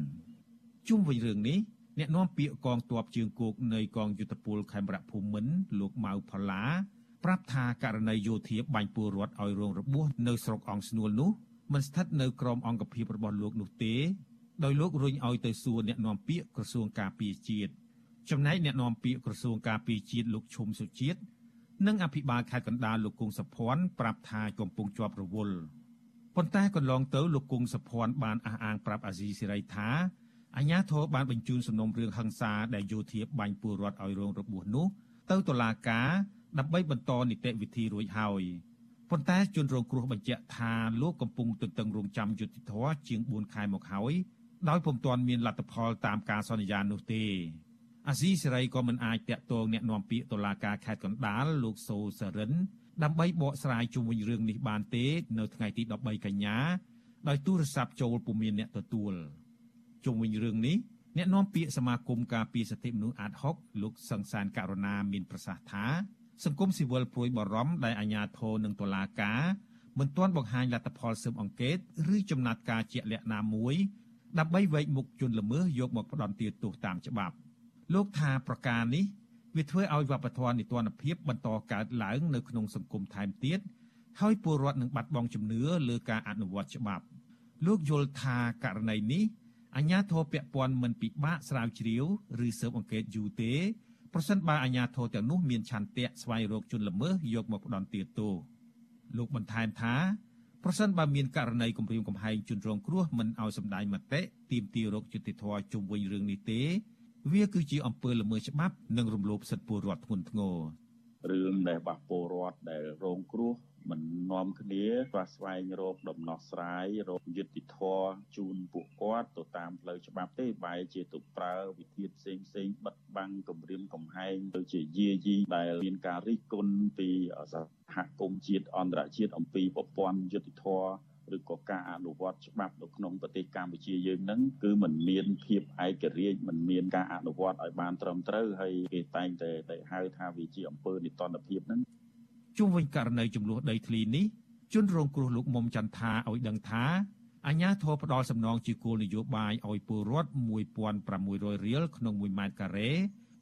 [SPEAKER 1] ជុំវិញរឿងនេះអ្នកនាំពាក្យកងទ័ពជើងគោកនៃកងយុទ្ធពលខេមរៈភូមិន្ទលោកម៉ៅផល្លាប្រាប់ថាករណីយោធាបាញ់ពលរដ្ឋឲ្យរងរបួសនៅស្រុកអង្គស្នួលនោះមិនស្ថិតនៅក្រោមអង្គភាពរបស់លោកនោះទេ ដោយលោករុញឲ្យទៅសួរអ្នកនាំពាក្យក្រសួងការពារជាតិចំណែកអ្នកនាំពាក្យក្រសួងការពារជាតិលោកឈុំសុជាតិនិងអភិបាលខេត្តកណ្ដាលលោកគង់សុភ័ណ្ឌប្រាប់ថាកំពុងជាប់រវល់ប៉ុន្តែកន្លងទៅលោកគង់សុភ័ណ្ឌបានអះអាងប្រាប់អាស៊ីសេរីថាអាញាធរបានបញ្ជូនសំណុំរឿងហិង្សាដែលយោធាបាញ់ពលរដ្ឋឲ្យរងរបួសនោះទៅតុលាការដើម្បីបន្តនីតិវិធីរួចហើយប៉ុន្តែជនរងគ្រោះបញ្ជាក់ថាលោកកំពុងទន្ទឹងរង់ចាំយុត្តិធម៌ជាង4ខែមកហើយ ដោយពុំទាន់មានលទ្ធផលតាមការសន្យានោះទេអាស៊ីសេរីក៏មិនអាចតាក់ទងអ្នកនាំពាក្យតុលាការខេត្តកណ្ដាលលោកសូសរិនដើម្បីបកស្រាយជុំវិញរឿងនេះបានទេ នៅថ្ងៃទី13កញ្ញាដោយទូរស័ព្ទចូលពុំមានអ្នកទទួលជុំវិញរឿងនេះអ្នកនាំពាក្យសមាគមការពារសិទ្ធិមនុស្សអាតហុកលោកសង្សានករណាមានប្រសាសន៍ថា សង្គមស៊ីវិលព្រួយបារម្ភដែលអាជ្ញាធរនិងតុលាការមិនទាន់បង្ហាញលទ្ធផលស៊ើបអង្កេត ឬចំណាត់ការជាក់លាក់ណាមួយ ដើម្បីវែកមុខជនល្មើសយកមកផ្ដន់ទាទោសតាមច្បាប់ លោកថាប្រការនេះវាធ្វើឲ្យវប្បធម៌នីតិរដ្ឋភាពបន្តកើតឡើងនៅក្នុងសង្គមថែមទៀតហើយពលរដ្ឋនឹងបាត់បង់ជំនឿលើការអនុវត្តច្បាប់ លោកយល់ថាករណីនេះអាជ្ញាធរពាក់ព័ន្ធមិនពិបាកស្រាវជ្រាវឬស៊ើបអង្កេតយូរទេប្រសិនបើអាជ្ញាធរទាំងនោះមានឆន្ទៈស្វែងរកជនល្មើសយកមកផ្ដន់ទាទោសលោកបន្ថែមថា ប្រសិនបើមានករណីគំរាមកំហែងជនរងគ្រោះមិនឲ្យសម្ដែងមតិទាមទាររកយុត្តិធម៌ជុំវិញរឿងនេះទេ វាគឺជាអំពើល្មើសច្បាប់និងរំលោភសិទ្ធិពលរដ្ឋធ្ងន់ធ្ងរ
[SPEAKER 13] រឿងដែលបះពលរដ្ឋដែលរងគ្រោះ មិននាំគ្នាស្វះស្វែងរកដំណោះស្រាយរកយុត្តិធម៌ជូនពួកគាត់ទៅតាមផ្លូវច្បាប់ទេបែរជាទៅប្រើវិធីផ្សេងផ្សេងបិទបាំងគម្រាមកំហែងទៅជាយាយីដែលមានការរិះគន់ពីសហគមន៍ជាតិអន្តរជាតិអំពីប្រព័ន្ធយុត្តិធម៌ឬក៏ការអនុវត្តច្បាប់នៅក្នុងប្រទេសកម្ពុជាយើងហ្នឹងគឺมันមានភាពឯករាជ្យมันមានការអនុវត្តឲ្យបានត្រឹមត្រូវហើយគេតែងតែហៅថាវាជាអំពើនិតិនភាពហ្នឹង
[SPEAKER 1] ជុំវិញករណីចំនួនដីធ្លីនេះជនរងគ្រោះលោកមុំចន្ទថាឲ្យដឹងថាអាជ្ញាធរផ្ដល់សំណងជាគោលនយោបាយឲ្យពលរដ្ឋ1600រៀលក្នុង1ម៉ែត្រការ៉េ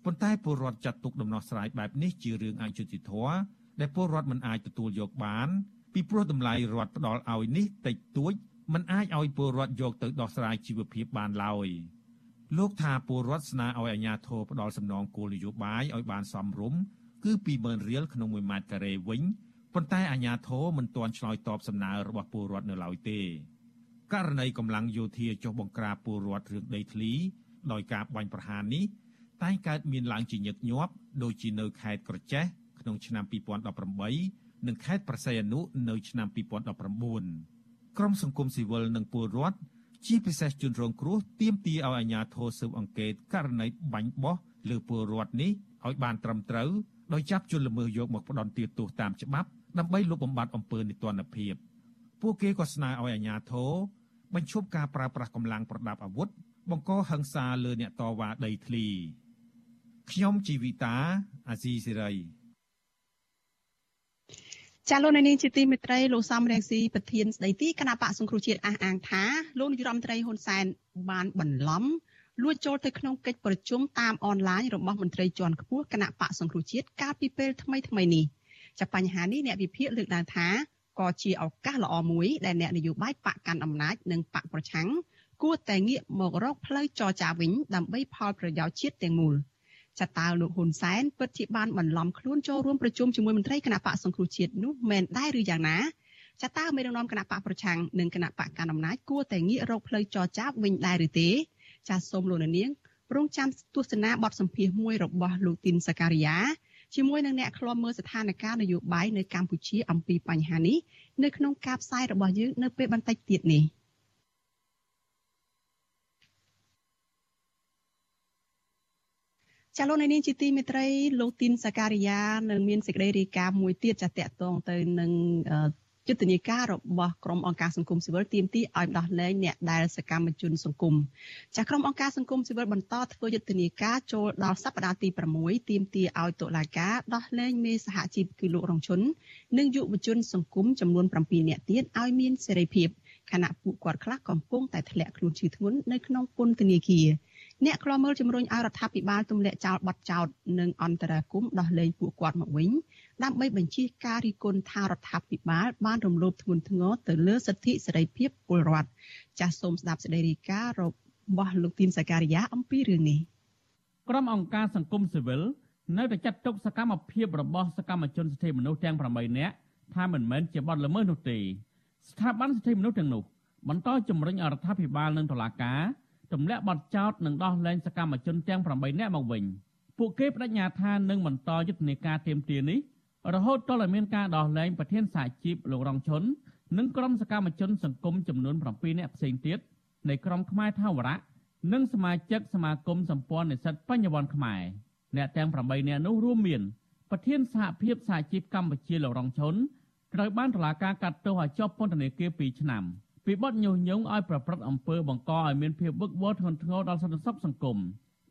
[SPEAKER 1] ប៉ុន្តែពលរដ្ឋចាត់ទុកដំណោះស្រាយបែបនេះជារឿងអយុត្តិធម៌ដែលពលរដ្ឋមិនអាចទទួលយកបានពីព្រោះតម្លៃរដ្ឋផ្ដល់ឲ្យនេះតិចតួចមិនអាចឲ្យពលរដ្ឋយកទៅដោះស្រាយជីវភាពបានឡើយលោកថាពលរដ្ឋស្នើឲ្យអាជ្ញាធរផ្ដល់សំណងគោលនយោបាយឲ្យបានសមរម្យ គឺ20000រៀលក្នុង1ម៉ែត្រការ៉េវិញប៉ុន្តែអាជ្ញាធរមិនទាន់ឆ្លើយតបសំណើរបស់ពលរដ្ឋនៅឡើយទេករណីកម្លាំងយោធាចុះបង្ក្រាបពលរដ្ឋរឿងដីធ្លី ដោយការបាញ់ប្រហារនេះតែងកើតមានឡើងជាញឹកញាប់ដូចជានៅខេត្តក្រចេះក្នុងឆ្នាំ2018និងខេត្តប្រស័យអនុនៅឆ្នាំ2019ក្រមសង្គមស៊ីវិលនិងពលរដ្ឋជាពិសេសជនរងគ្រោះទាមទារឲ្យអាជ្ញាធរស៊ើបអង្កេតករណីបាញ់បោះលើពលរដ្ឋនេះឲ្យបានត្រឹមត្រូវ ដោយចាប់ជនល្មើសយកមកផ្ដន់ទោសតាមច្បាប់ដើម្បីលុបបំបាត់អំពើនីតិរដ្ឋភាពពួកគេក៏ស្នើឲ្យអាជ្ញាធរបញ្ឈប់ការប្រើប្រាស់កម្លាំងប្រដាប់អាវុធបង្កហិង្សាលើអ្នកតវ៉ាដីធ្លីខ្ញុំជីវិតាអាស៊ីសេរី
[SPEAKER 4] ចាលោកនាងជាទីមេត្រីលោកសំរងស៊ីប្រធានស្ដីទីគណៈបកសង្គ្រោះជាតិអះអាងថាលោកនាយរដ្ឋមន្ត្រីហ៊ុនសែនបានបន្លំ លួចចូលទៅក្នុងកិច្ចប្រជុំតាមអនឡាញរបស់មន្ត្រីជាន់ខ្ពស់គណៈបកសង្គ្រោះជាតិកាលពីពេលថ្មីថ្មីនេះចាបញ្ហានេះអ្នកវិភាគលើកឡើងថាក៏ជាឱកាសល្អមួយដែលអ្នកនយោបាយបកកាន់អំណាចនិងបកប្រឆាំងគួរតែងាកមករកផ្លូវចរចាវិញដើម្បីផលប្រយោជន៍ជាតិទាំងមូលចតើលោកហ៊ុនសែនពិតជាបានបន្លំខ្លួនចូលរួមប្រជុំជាមួយមន្ត្រីគណៈបកសង្គ្រោះជាតិនោះមែនដែរឬយ៉ាងណាចតើមេដឹកនាំគណៈបកប្រឆាំងនិងគណៈបកកណ្ដាលអំណាចគួរតែងាករកផ្លូវចរចាវិញដែរឬទេ ចាសសូមលោកនាងរងចាំទស្សនាបទសម្ភាសន៍មួយរបស់លោកទីនសការីយ៉ាជាមួយនឹងអ្នកខ្លំមើលស្ថានភាពនយោបាយនៅកម្ពុជាអំពីបញ្ហានេះនៅក្នុងការផ្សាយរបស់យើងនៅពេលបន្តិចទៀតនេះចាលោកនាងជាទីមេត្រីលោកទីនសការីយ៉ានឹងមានសេចក្តីរាយការណ៍មួយទៀតចាតកតងទៅនឹង យុទ្ធនាការរបស់ក្រុមអង្គការសង្គមស៊ីវិលទាមទារឲ្យដោះលែងអ្នកដែលសកម្មជនសង្គមចាក្រុមអង្គការសង្គមស៊ីវិលបន្តធ្វើយុទ្ធនាការចូលដល់សប្តាហ៍ទី6ទាមទារឲ្យតុលាការដោះលែងមេសហជីពគឺលោករងឈុននិងយុវជនសង្គមចំនួន7នាក់ទៀតឲ្យមានសេរីភាពខណៈពួកគាត់ខ្លះកំពុងតែធ្លាក់ខ្លួនឈឺធ្ងន់នៅក្នុងពន្ធនាគារ អ្នកខ្លាំមើលជំរុញឲ្យរដ្ឋាភិបាលទម្លាក់ចោលបទចោទនិងអន្តរាគមដោះលែងពួកគាត់មកវិញដើម្បីបញ្ជាការរីគុណថារដ្ឋាភិបាលបានរំលោភធ្ងន់ធ្ងរទៅលើសិទ្ធិសេរីភាពពលរដ្ឋចាសសូមស្ដាប់សេចក្តីរាយការណ៍របស់លោកទីនសាការីយ៉ាអំពីរឿងនេះ
[SPEAKER 14] ក្រុមអង្គការសង្គមស៊ីវិលនៅតែចាត់ទុកសកម្មភាពរបស់សកម្មជនសិទ្ធិមនុស្សទាំង8នាក់ថាមិនមែនជាបទល្មើសនោះទេស្ថាប័នសិទ្ធិមនុស្សទាំងនោះបន្តជំរុញអរដ្ឋាភិបាលនិងតុលាការ ទម្លាក់បទចោទនិងដោះលែងសកម្មជនទាំង8នាក់មកវិញពួកគេបដិញ្ញាថានឹងបន្តយុទ្ធនាការទៀមទានេះរហូតដល់ឲ្យមានការដោះលែងប្រធានសហជីពលោករងឈុននិងក្រុមសកម្មជនសង្គមចំនួន7នាក់ផ្សេងទៀតនៃក្រុមខ្មែរថាវរៈនិងសមាជិកសមាគមសម្ព័ន្ធនិស្សិតបញ្ញវន្តខ្មែរអ្នកទាំង8នាក់នោះរួមមានប្រធានសហភាពសហជីពកម្ពុជាលោករងឈុនត្រូវបានតុលាការកាត់ទោសឲ្យជាប់ពន្ធនាគារ2ឆ្នាំ ពីបទញុះញង់ឲ្យប្រព្រឹត្តអំពើបង្កឲ្យមានភាពវឹកវរធ្ងន់ធ្ងរដល់សន្តិសុខសង្គម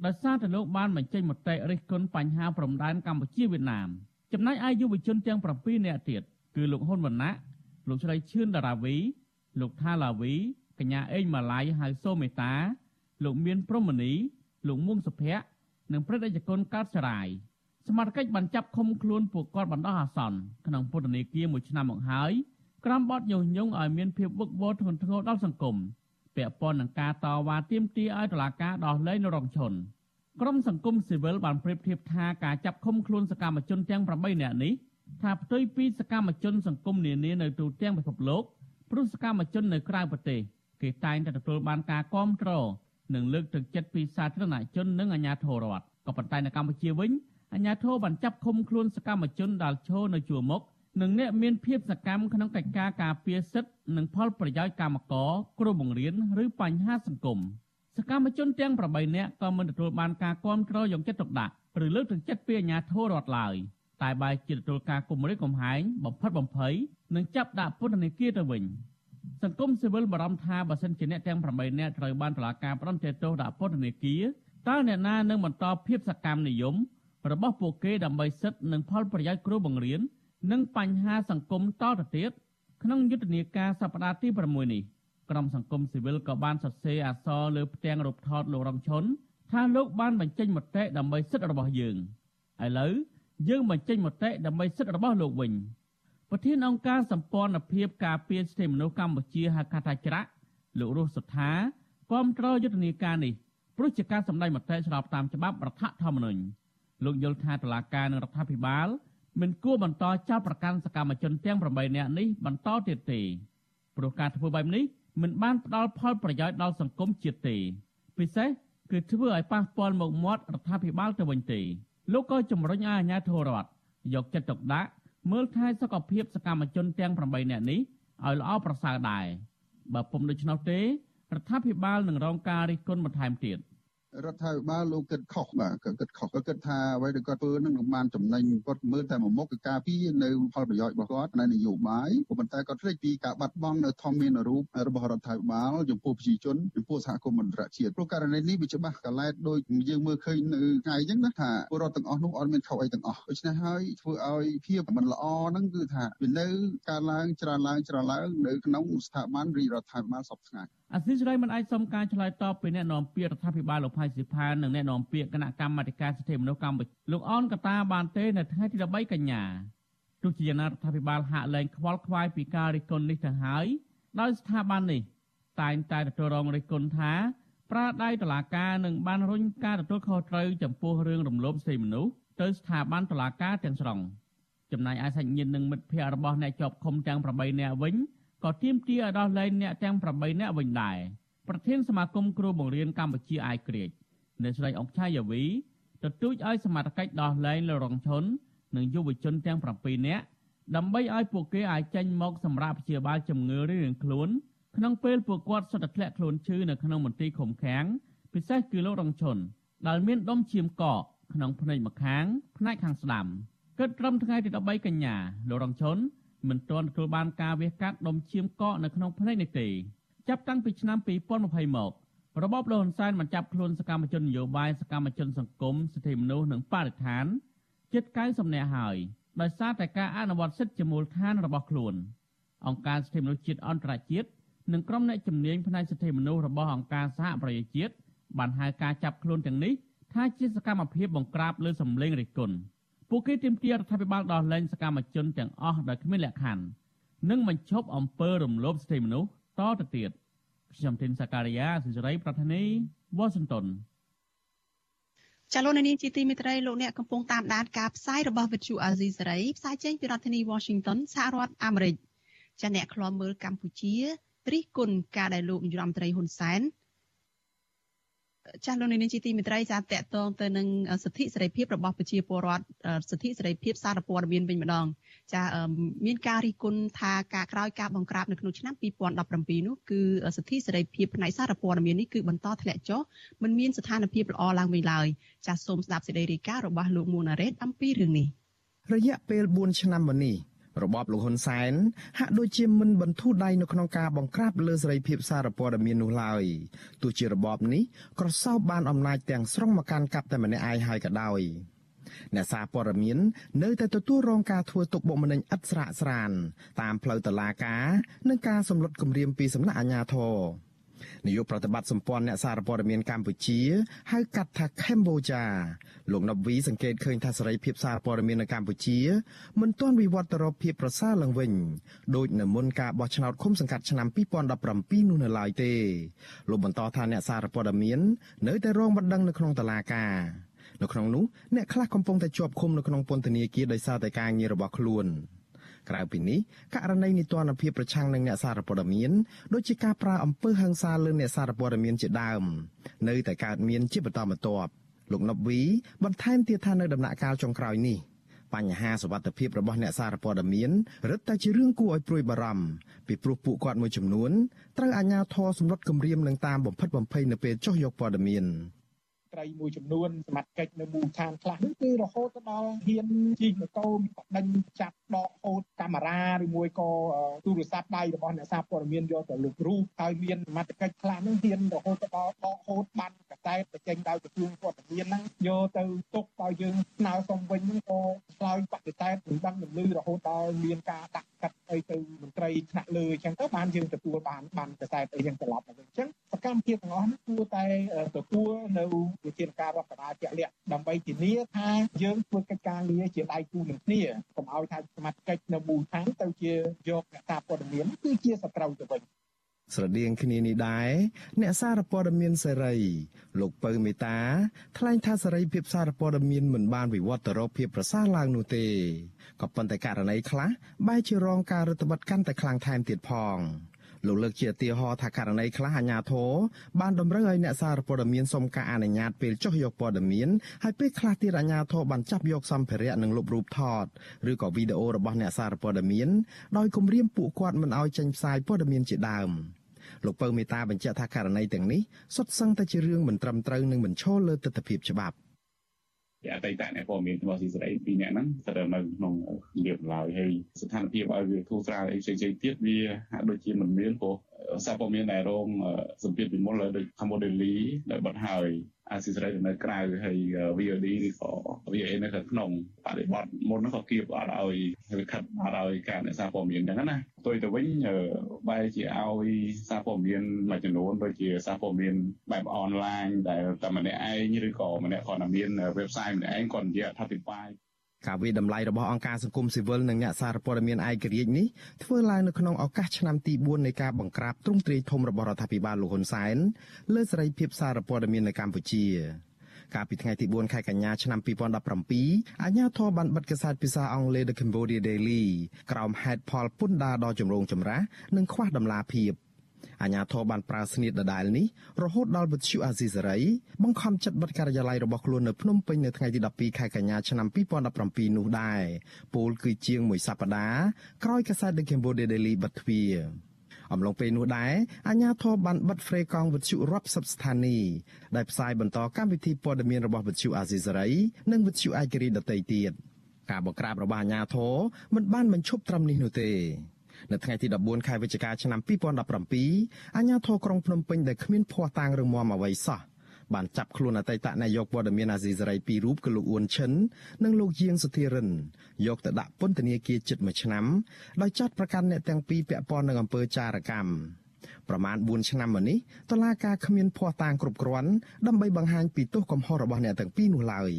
[SPEAKER 14] ដោយសារតែលោកបានបញ្ចេញមតិរិះគន់បញ្ហាព្រំដែនកម្ពុជាវៀតណាមចំណែកឯយុវជនទាំង7នាក់ទៀតគឺលោកហ៊ុនវណ្ណៈលោកស្រីឈឿនតារាវី លោកថាឡាវីកញ្ញាអេងម៉ាឡៃហៅសូមេតា លោកមានព្រំមនីលោកមួងសុភ័ក្រនិងព្រឹទ្ធអេយគុណកើតសរាយសមាជិកបានចាប់ឃុំខ្លួនពួកគាត់បណ្ដោះអាសន្នក្នុងពន្ធនាគារមួយឆ្នាំមកហើយ ក្រោមបទញុះញង់ឲ្យមានភាពវឹកវរធ្ងន់ធ្ងរដល់សង្គមពាក់ព័ន្ធនឹងការតវ៉ាទាមទារឲ្យតុលាការដោះលែងនរងឈុនក្រមសង្គមស៊ីវិលបានប្រៀបធៀបថាការចាប់ឃុំខ្លួនសកម្មជនទាំង8នាក់នេះថាផ្ទុយពីសកម្មជនសង្គមនានានៅទូទាំងពិភពលោកព្រោះសកម្មជននៅក្រៅប្រទេសគេតែងតែទទួលបានការគាំទ្រនិងលើកទឹកចិត្តពីសាធារណជននិងអាជ្ញាធររដ្ឋក៏ប៉ុន្តែនៅកម្ពុជាវិញអាជ្ញាធរបានចាប់ឃុំខ្លួនសកម្មជនដែលឈរនៅជួរមុខ និងអ្នកមានភាពសកម្មក្នុងកិច្ចការការពារសិទ្ធិនិងផលប្រយោជន៍កម្មករគ្រូបង្រៀនឬបញ្ហាសង្គមសកម្មជនទាំង8នាក់ក៏មិនទទួលបានការគាំទ្រយកចិត្តទុកដាក់ឬលើកទឹកចិត្តពីអាជ្ញាធររដ្ឋឡើយតែបែរជាទទួលការគំរាមកំហែងបំផិតបំភ័យនិងចាប់ដាក់ពន្ធនាគារទៅវិញសង្គមស៊ីវិលបារម្ភថាបើសិនជាអ្នកទាំង8នាក់ត្រូវបានតុលាការផ្តន្ទាទោសដាក់ពន្ធនាគារតើអ្នកណានឹងបន្តភាពសកម្មនិយមរបស់ពួកគេដើម្បីសិទ្ធិនិងផលប្រយោជន៍គ្រូបង្រៀន និងបញ្ហាសង្គមតទៅទៀតក្នុងយុទ្ធនាការសប្តាហ៍ទី6នេះក្រុមសង្គមស៊ីវិលក៏បានសរសេរអក្សរលើផ្ទាំងរូបថតលោករងឈុនថាលោកបានបញ្ចេញមតិដើម្បីសិទ្ធិរបស់យើងឥឡូវយើងបញ្ចេញមតិដើម្បីសិទ្ធិរបស់លោកវិញប្រធានអង្គការសម្ព័ន្ធភាពការពារសិទ្ធិមនុស្សកម្ពុជាហៅកាត់ថាច្រាក់លោករស់សុថាគាំទ្រយុទ្ធនាការនេះព្រោះជាការសម្ដែងមតិស្របតាមច្បាប់រដ្ឋធម្មនុញ្ញលោកយល់ថាតុលាការនិងរដ្ឋាភិបាល មិនគួរបន្តចោទប្រកាន់សកម្មជនទាំង8នាក់នេះបន្តទៀតទេព្រោះការធ្វើបែបនេះមិនបានផ្ដល់ផលប្រយោជន៍ដល់សង្គមជាតិទេ ពិសេសគឺធ្វើឲ្យប៉ះពាល់មុខមាត់រដ្ឋាភិបាលទៅវិញទេលោកក៏ជំរុញឲ្យអាជ្ញាធររដ្ឋយកចិត្តទុកដាក់មើលថែសុខភាពសកម្មជនទាំង8នាក់នេះឲ្យល្អប្រសើរដែរបើពុំដូច្នោះទេរដ្ឋាភិបាលនឹងរងការរិះគន់បន្ថែមទៀត។
[SPEAKER 15] រដ្ឋាភិបាលលោកគិតខុសបាទក៏គិតខុសក៏គិតថាអ្វីដែលគាត់ធ្វើនឹងនឹងបានចំណេញគាត់មើលតែមួយមុខគឺការពារនៅផលប្រយោជន៍របស់គាត់នៅនយោបាយក៏ប៉ុន្តែគាត់ភ្លេចពីការបាត់បង់នៅធម្មមានរូបរបស់រដ្ឋាភិបាលចំពោះប្រជាជនចំពោះសហគមន៍អន្តរជាតិព្រោះករណីនេះវាច្បាស់កលែតដូចយើងមើលឃើញនៅថ្ងៃអញ្ចឹងណាថាពលរដ្ឋទាំងអស់នោះអត់មានខុសអីទាំងអស់ដូច្នេះហើយធ្វើឲ្យភាពមិនល្អហ្នឹងគឺថាវានៅការឡើងច្រើនឡើងច្រើនឡើងនៅក្នុងស្ថាប័នរាជរដ្ឋាភិបាលសពថ្ងៃ
[SPEAKER 14] អសីសេរីមិនអាចសុំការឆ្លើយតបពីអ្នកនាំពាក្យរដ្ឋាភិបាលលោកផៃស៊ីផាននិងអ្នកនាំពាក្យគណៈកម្មាធិការសិទ្ធិមនុស្សកម្ពុជាលោកអនកតាបានទេនៅថ្ងៃទី13កញ្ញាទោះជាយ៉ាងណារដ្ឋាភិបាលហាក់លែងខ្វល់ខ្វាយពីការរិះគន់នេះទៅហើយដោយស្ថាប័ននេះតែងតែទទួលរងរិះគន់ថាប្រាដៃតឡាការនឹងបានរុញការទទួលខុសត្រូវចំពោះរឿងរំលោភសិទ្ធិមនុស្សទៅស្ថាប័នតឡាការទាំងស្រុងចំណែកឯសាច់ញាតិនិងមិត្តភ័ក្តិរបស់អ្នកជាប់ឃុំទាំង8នាក់វិញ ក៏ទាមទារឲ្យដោះលែងអ្នកទាំង8នាក់វិញដែរប្រធានសមាគមគ្រូបង្រៀនកម្ពុជាអាយក្រិចអ្នកស្រីអង្គឆាយាវីទទូចឲ្យសមត្ថកិច្ចដោះលែងលោករងឈុននិងយុវជនទាំង7នាក់ដើម្បីឲ្យពួកគេអាចចេញមកសម្រាប់ព្យាបាលជំងឺរៀងខ្លួនក្នុងពេលពួកគាត់សុទ្ធតែធ្លាក់ខ្លួនឈឺនៅក្នុងមន្ទីរឃុំឃាំងពិសេសគឺលោករងឈុនដែលមានដុំឈាមកកក្នុងភ្នែកម្ខាងផ្នែកខាងស្ដាំគិតត្រឹមថ្ងៃទី13កញ្ញាលោករងឈុន មិនទាន់ទទួលបានការវះកាត់ដុំឈាមកកនៅក្នុងភ្នែកនេះទេចាប់តាំងពីឆ្នាំ2020មករបបលហ៊ុនសែនបានចាប់ខ្លួនសកម្មជននយោបាយសកម្មជនសង្គមសិទ្ធិមនុស្សនិងបរិស្ថានជិត90នាក់ហើយដោយសារតែការអនុវត្តសិទ្ធិជាមូលដ្ឋានរបស់ខ្លួនអង្គការសិទ្ធិមនុស្សជាតិអន្តរជាតិនិងក្រុមអ្នកជំនាញផ្នែកសិទ្ធិមនុស្សរបស់អង្គការសហប្រជាជាតិបានហៅការចាប់ខ្លួនទាំងនេះថាជាសកម្មភាពបង្ក្រាបលើសម្លេងរិះគន់ ពួកគេទាមទាររដ្ឋាភិបាលដោះលែងសកម្មជនទាំងអស់ដោយគ្មានលក្ខខណ្ឌនិងបញ្ឈប់អំពើរំលោភសិទ្ធិមនុស្សតទៅទៀតខ្ញុំធីនសាការីយ៉ាសិរីប្រធានីវ៉ាស៊ីនតោន
[SPEAKER 4] ចាលោកនាងជាទីមេត្រីលោកអ្នកកំពុងតាមដានការផ្សាយរបស់វិទ្យុអាស៊ីសេរីផ្សាយចេញពីរដ្ឋធានី Washington សហរដ្ឋអាមេរិកចាអ្នកខ្លាំមើលកម្ពុជារិះគន់ការដែលលោកនាយរដ្ឋមន្ត្រីហ៊ុនសែន ចាស់លោកនាងជាទីមេត្រីចាតកតងទៅនឹងសិទ្ធិសេរីភាពរបស់ប្រជាពលរដ្ឋសិទ្ធិសេរីភាពសារព័ត៌មានវិញម្ដងចាមានការរិះគន់ថាការក្រោយការបង្ក្រាបនៅក្នុងឆ្នាំ2017នោះគឺសិទ្ធិសេរីភាពផ្នែកសារព័ត៌មាននេះគឺបន្តធ្លាក់ចុះមិនមានស្ថានភាពល្អឡើងវិញឡើយចាសូមស្ដាប់សេចក្តីរាយការណ៍របស់លោកមួណារ៉េតអំពីរឿងនេះ
[SPEAKER 9] រយៈពេល4ឆ្នាំមកនេះ របបលោកហ៊ុនសែនហាក់ដូចជាមិនបន្ធូរដៃនៅក្នុងការបង្ក្រាបលើសេរីភាពសារព័ត៌មាននោះឡើយទោះជារបបនេះក្រសោបបានអំណាចទាំងស្រុងមកកាន់កាប់តែម្នាក់ឯងហើយក៏ដោយអ្នកសារព័ត៌មាននៅតែទទួលរងការធ្វើទុកបុកម្នេញឥតស្រាកស្រានតាមផ្លូវតុលាការនិងការសម្លុតគម្រាមពីសំណាក់អាជ្ញាធរ នាយកប្រតិបត្តិសម្ព័ន្ធអ្នកសារព័ត៌មានកម្ពុជាហៅកាត់ថា Cambodia លោកណប់វីសង្កេតឃើញថាសេរីភាពសារព័ត៌មាននៅកម្ពុជាមិនទាន់វិវត្តទៅរកភាពប្រសើរឡើងវិញដោយនៅមុនការបោះឆ្នោតឃុំសង្កាត់ឆ្នាំ2017នោះនៅឡើយទេលោកបន្តថាអ្នកសារព័ត៌មាននៅតែរងបណ្ដឹងនៅក្នុងតុលាការនៅក្នុងនោះអ្នកខ្លះកំពុងតែជាប់ឃុំនៅក្នុងពន្ធនាគារដោយសារតែការងាររបស់ខ្លួន។ ក្រៅពីនេះករណីនីតិរដ្ឋភាពប្រឆាំងនឹងអ្នកសារព័ត៌មានដូចជាការប្រើអំពើហិង្សាលើអ្នកសារព័ត៌មានជាដើម នៅតែកើតមានជាបន្តបន្ទាប់លោកណប់វីបន្ថែមទៀតថានៅដំណាក់កាលចុងក្រោយនេះបញ្ហាសវត្ថភាពរបស់អ្នកសារព័ត៌មានរឹតតែជារឿងគួរឲ្យព្រួយបារម្ភពីព្រោះពួកគាត់មួយចំនួនត្រូវអាជ្ញាធរសម្លុតគម្រាមនឹងតាមបំផិតបំភ័យនៅពេលចុះយកព័ត៌មាន
[SPEAKER 16] ត្រីមួយចំនួនសមត្ថកិច្ចនៅមូលដ្ឋានខ្លះនេះគឺរហូតដល់ហ៊ានជិះម៉ូតូបដិញចាប់ដកហូតកាមេរ៉ាឬមួយក៏ទូរស័ព្ទដៃរបស់អ្នកសារព័ត៌មានយកទៅលុបរូបហើយមានសមត្ថកិច្ចខ្លះនឹងហ៊ានរហូតដល់ដកហូតបានកាតែទៅចេញដោយក្រសួងព័ត៌មានហ្នឹងយកទៅទុកដល់យើងស្នើសុំវិញហ្នឹងក៏ឆ្លើយបដិសេធមិនដឹងមិនលឺរហូតដល់មានការដាក់កាត់អីទៅមន្ត្រីថ្នាក់លើអញ្ចឹងទៅបានយើងទទួលបានបានបដិសេធអីយ៉ាងត្រឡប់មកវិញអញ្ចឹងសកម្មភាពទាំងអស់នេះគួរតែទទួលនៅវិធានការរដ្ឋបាលជាក់លាក់ដើម្បីធានាថាយើងធ្វើកិច្ចការងារជាដៃគូនឹងគ្នាកុំឲ្យថាសមាជិកនៅមូលដ្ឋានទៅជាយកអ្នកសារព័ត៌មានគឺជាសត្រូវទៅវិញ
[SPEAKER 9] ស្រដៀងគ្នានេះដែរអ្នកសារព័ត៌មានសេរី លោកពៅមេតាថ្លែងថាសេរីភាពសារព័ត៌មានមិនបានវិវត្តទៅរកភាពប្រសើរឡើងនោះទេក៏ប៉ុន្តែករណីខ្លះបែរជារងការរដ្ឋបတ်កាន់តែខ្លាំងថែមទៀតផង លោកលើកជាឧទាហរណ៍ថាករណីខ្លះអាជ្ញាធរបានតម្រូវឲ្យអ្នកសារព័ត៌មានសុំការអនុញ្ញាតពេលចុះយកព័ត៌មានហើយពេលខ្លះទៀតអាជ្ញាធរបានចាប់យកសម្ភារៈនិងលុបរូបថតឬក៏វីដេអូរបស់អ្នកសារព័ត៌មានដោយគំរាមពួកគាត់មិនឲ្យចេញផ្សាយព័ត៌មានជាដើមលោកពៅមេតាបញ្ជាក់ថាករណីទាំងនេះសុទ្ធសឹងតែជារឿងមិនត្រឹមត្រូវនិងមិនឈលលើទស្សនវិជ្ជាច្បាប់
[SPEAKER 17] ជា អតីតអ្នកព័ត៌មានរបស់ស៊ីសេរីពីរនាក់ហ្នឹងស្ថិតនៅក្នុងលៀបឡើយហើយស្ថានភាពឲ្យវាធូរស្រាលអីផ្សេងៗទៀតវាហាក់ដូចជាមិនមានព្រោះសារព័ត៌មានដែលរងសម្ពាធពីមុនលើដូច Cambodia ដែលបាត់ហើយ អាស៊ីសេរីនៅក្រៅហើយ VOD ឬក៏ VA នៅខាងក្នុងបរិបទមុនហ្នឹងក៏គៀបអត់ឲ្យវាខិតអត់ឲ្យការអ្នកសារព័ត៌មានអញ្ចឹងណាផ្ទុយទៅវិញបែរជាឲ្យសារព័ត៌មានមួយចំនួនដូចជាសារព័ត៌មានបែបអនឡាញដែលតែម្នាក់ឯងឬក៏ម្នាក់គាត់មាន website ម្នាក់ឯងគាត់និយាយអធិប្បាយ
[SPEAKER 9] ការវិតម្លៃរបស់អង្គការសង្គមស៊ីវិលនិងអ្នកសារព័ត៌មានឯករាជ្យនេះធ្វើឡើងនៅក្នុងឱកាសឆ្នាំទី4នៃការបង្ក្រាបទ្រង់ទ្រាយធំរបស់រដ្ឋាភិបាលលោកហ៊ុនសែនលើសេរីភាពសារព័ត៌មាននៅកម្ពុជាកាលពីថ្ងៃទី4ខែកញ្ញាឆ្នាំ2017អាជ្ញាធរបានបិទកាសែតភាសាអង់គ្លេស The Cambodia Daily ក្រោមហេតុផលពន្ធដារដ៏ចម្រូងចម្រាសនិងខ្វះដំណាភាព អាញាធរបានប្រើស្នៀតដដែលនេះរហូតដល់វិទ្យុអាស៊ីសេរីបង្ខំចិត្តបិទការិយាល័យរបស់ខ្លួននៅភ្នំពេញនៅថ្ងៃទី12ខែកញ្ញាឆ្នាំ2017នោះដែរពលគឺជាងមួយសប្តាហ៍ក្រោយកាសែត The Cambodia Daily បិទទ្វារអំឡុងពេលនោះដែរអាញាធរប័ណ្ណបិទហ្វ្រេកង់វិទ្យុរាប់សិបស្ថានីយ៍ដែលផ្សាយបន្តកម្មវិធីព័ត៌មានរបស់វិទ្យុអាស៊ីសេរីនិងវិទ្យុឯករាជ្យដទៃទៀតការបង្ក្រាបរបស់អាញាធរមិនបានបញ្ឈប់ត្រឹមនេះនោះទេ នៅថ្ងៃទី14ខែវិច្ឆិកាឆ្នាំ2017អាជ្ញាធរក្រុងភ្នំពេញដែលគ្មានភ័ស្តុតាងរឹងមាំអ្វីសោះបានចាប់ខ្លួនអតីតនាយកព័ត៌មានអាស៊ីសេរីពីររូបគឺលោកអ៊ុនឈិននិងលោកយាងសុធិរិនយកទៅដាក់ពន្ធនាគារជិត1ឆ្នាំដោយចាត់ប្រកាន់អ្នកទាំងពីរពាក់ព័ន្ធនឹងអំពើចារកម្មប្រមាណ4ឆ្នាំមកនេះតឡាការគ្មានភ័ស្តុតាងគ្រប់គ្រាន់ដើម្បីបង្ហាញពីទោសកំហុសរបស់អ្នកទាំងពីរនោះឡើយ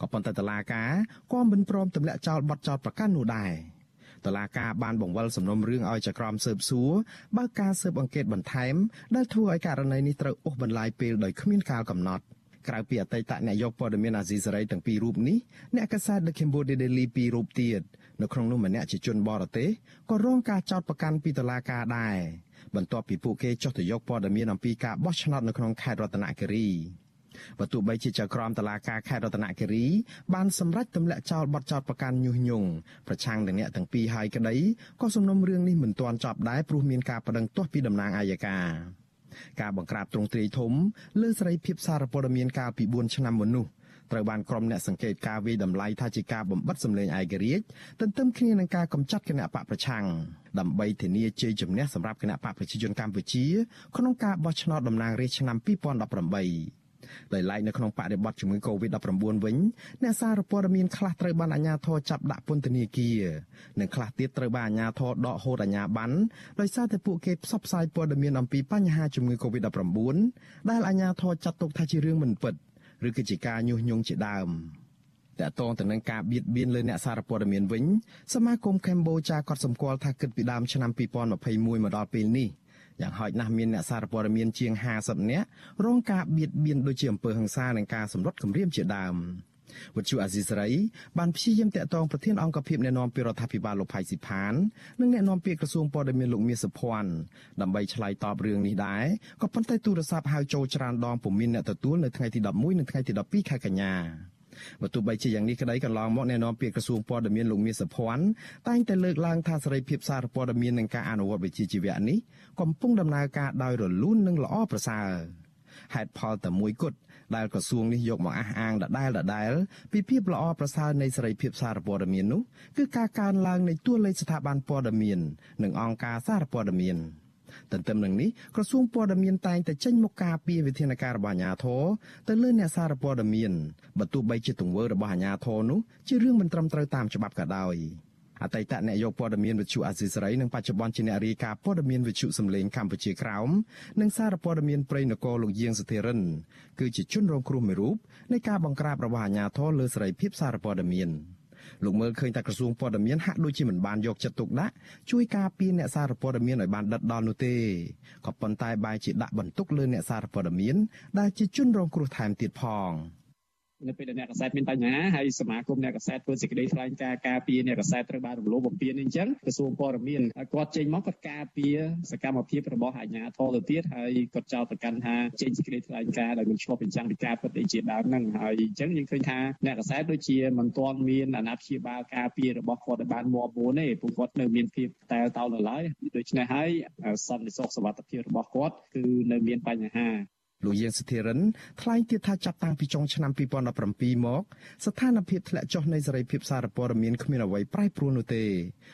[SPEAKER 9] ក៏ប៉ុន្តែតឡាការក៏មិនព្រមទម្លាក់ចោលបទចោទប្រកាន់នោះដែរ តឡាការបានបង្វិលសំណុំរឿងឲ្យចក្រមស៊ើបសួរបើកការស៊ើបអង្កេតបន្ថែមដែលធ្វើឲ្យករណីនេះត្រូវអូសបន្លាយពេលដោយគ្មានកាលកំណត់ក្រៅពីអតីតនាយកព័ត៌មានអាស៊ីសេរីទាំងពីររូបនេះអ្នកកាសែត The Cambodia Daily ពីររូបទៀតនៅក្នុងនោះម្នាក់ជាជនបរទេសក៏រងការចោទប្រកាន់ពីតុលាការដែរបន្ទាប់ពីពួកគេចុះទៅយកព័ត៌មានអំពីការបោះឆ្នោតនៅក្នុងខេត្តរតនគិរី បើទោះបីជាចៅក្រមតឡាការខេត្តរតនគិរីបានសម្រេចទម្លាក់ចោលបទចោទប្រកាន់ញុះញង់ប្រឆាំងនឹងអ្នកទាំងពីរហើយក្តីក៏សំណុំរឿងនេះមិនទាន់ចប់ដែរព្រោះមានការប្តឹងទាស់ពីតំណាងអាយកាការបង្ក្រាបទ្រង់ទ្រាយធំលើសេរីភាពសារព័ត៌មានកាលពី4ឆ្នាំមុននោះត្រូវបានក្រុមអ្នកសង្កេតការវិតម្លៃថាជាការបំបិតសម្លេងឯករាជ្យទន្ទឹមគ្នានឹងការកម្ចាត់គណៈបកប្រឆាំងដើម្បីធានាជ័យជំនះសម្រាប់គណៈបកប្រជាជនកម្ពុជាក្នុងការបោះឆ្នោតតំណាងរាស្ត្រឆ្នាំ2018 ដោយឡែកនៅក្នុងបរិបទជំងឺ Covid-19 វិញអ្នកសារព័ត៌មានខ្លះត្រូវបានអាជ្ញាធរចាប់ដាក់ពន្ធនាគារនិងខ្លះទៀតត្រូវបានអាជ្ញាធរដកហូតអាជ្ញាប័ណ្ណដោយសារតែពួកគេផ្សព្វផ្សាយព័ត៌មានអំពីបញ្ហាជំងឺ Covid-19 ដែលអាជ្ញាធរចាត់ទុកថាជារឿងមិនពិតឬគឺជាការញុះញង់ជាដើមតកតងទៅនឹងការបៀតបៀនលើអ្នកសារព័ត៌មានវិញសមាគមកម្ពុជាក៏សម្គាល់ថាគិតពីដើមឆ្នាំ2021មកដល់ពេលនេះ យ៉ាងហោចណាស់មានអ្នកសារព័ត៌មានជាង50នាក់រងការបៀតបៀនដូចជាអំពើហិង្សានិងការសម្រុតគំរាមជាដើមវិទ្យុអាស៊ីសេរីបានព្យាយាមតាក់ទងប្រធានអង្គភិបអ្នកណែនាំពីរដ្ឋាភិបាលលោកផៃស៊ីផាននិងអ្នកណែនាំពីក្រសួងព័ត៌មានលោកមាសសុភ័ណ្ឌដើម្បីឆ្លើយតបរឿងនេះដែរក៏ប៉ុន្តែទូរស័ព្ទហៅចូលច្រើនដងពុំមានអ្នកទទួលនៅថ្ងៃទី11និងថ្ងៃទី12ខែកញ្ញា បើទោះបីជាយ៉ាងនេះក្តីកន្លងមកអ្នកនាំពាក្យក្រសួងព័ត៌មានលោកមាសភ័ណ្ឌតែងតែលើកឡើងថាសេរីភាពសារព័ត៌មាននិងការអនុវត្តវិជ្ជាជីវៈនេះកំពុងដំណើរការដោយរលូននិងល្អប្រសើរហេតុផលតែមួយគត់ដែលក្រសួងនេះយកមកអះអាងដដែលដដែលពីភាពល្អប្រសើរនៃសេរីភាពសារព័ត៌មាននោះគឺការកើនឡើងនៃតួលេខស្ថាប័នព័ត៌មាន និងអង្គការសារព័ត៌មាន។ ទន្ទឹមនឹងនេះក្រសួងព័ត៌មានតែងតែចេញមកការពារវិធានការរបស់អាជ្ញាធរទៅលើអ្នកសារព័ត៌មានបើទោះបីជាទង្វើរបស់អាជ្ញាធរនោះជារឿងមិនត្រឹមត្រូវតាមច្បាប់ក៏ដោយអតីតអ្នកយកព័ត៌មានវិទ្យុអាស៊ីសេរីនិងបច្ចុប្បន្នជាអ្នករាយការណ៍ព័ត៌មានវិទ្យុសំឡេងកម្ពុជាក្រោមនិងសារព័ត៌មានព្រៃនគរលោកយាងសធិរិនគឺជាជនរងគ្រោះមួយរូបនៃការបង្ក្រាបរបស់អាជ្ញាធរលើសេរីភាពសារព័ត៌មាន។ លោកមើលឃើញថាក្រសួងព័ត៌មានហាក់ដូចជាមិនបានយកចិត្តទុកដាក់ជួយការពារអ្នកសារព័ត៌មានឲ្យបានដិតដល់នោះទេក៏ប៉ុន្តែបែរជាដាក់បន្ទុកលើអ្នកសារព័ត៌មានដែលជាជនរងគ្រោះថែមទៀតផង។
[SPEAKER 18] នៅពេលដែលអ្នកកសែតមានបញ្ហាហើយសមាគមអ្នកកសែតធ្វើសេចក្តីថ្លែងការណ៍ការពារអ្នកកសែតត្រូវបានរំលោភបំពានអញ្ចឹងក្រសួងព័ត៌មានគាត់ចេញមកគាត់ការពារសកម្មភាពរបស់អាជ្ញាធរទៅទៀតហើយគាត់ចោទប្រកាន់ថាចេញសេចក្តីថ្លែងការណ៍ដែលមិនឆ្លុះបញ្ចាំងពីការពិតអីជាដើមហ្នឹងហើយអញ្ចឹងយើងឃើញថាអ្នកកសែតដូចជាមិនទាន់មានអាណត្តិព្យាបាលការពាររបស់គាត់ឲ្យបានមាំមួនទេពួកគាត់នៅមានភាពតែតោនៅឡើយដូច្នេះហើយសន្តិសុខសុវត្ថិភាពរបស់គាត់គឺនៅមានបញ្ហា
[SPEAKER 9] លោកយាងសធិរិនថ្លែងទៀតថាចាប់តាំងពីចុងឆ្នាំ2017មកស្ថានភាពធ្លាក់ចុះនៃសេរីភាពសារព័ត៌មានគ្មានអ្វីប្រែប្រួលនោះទេ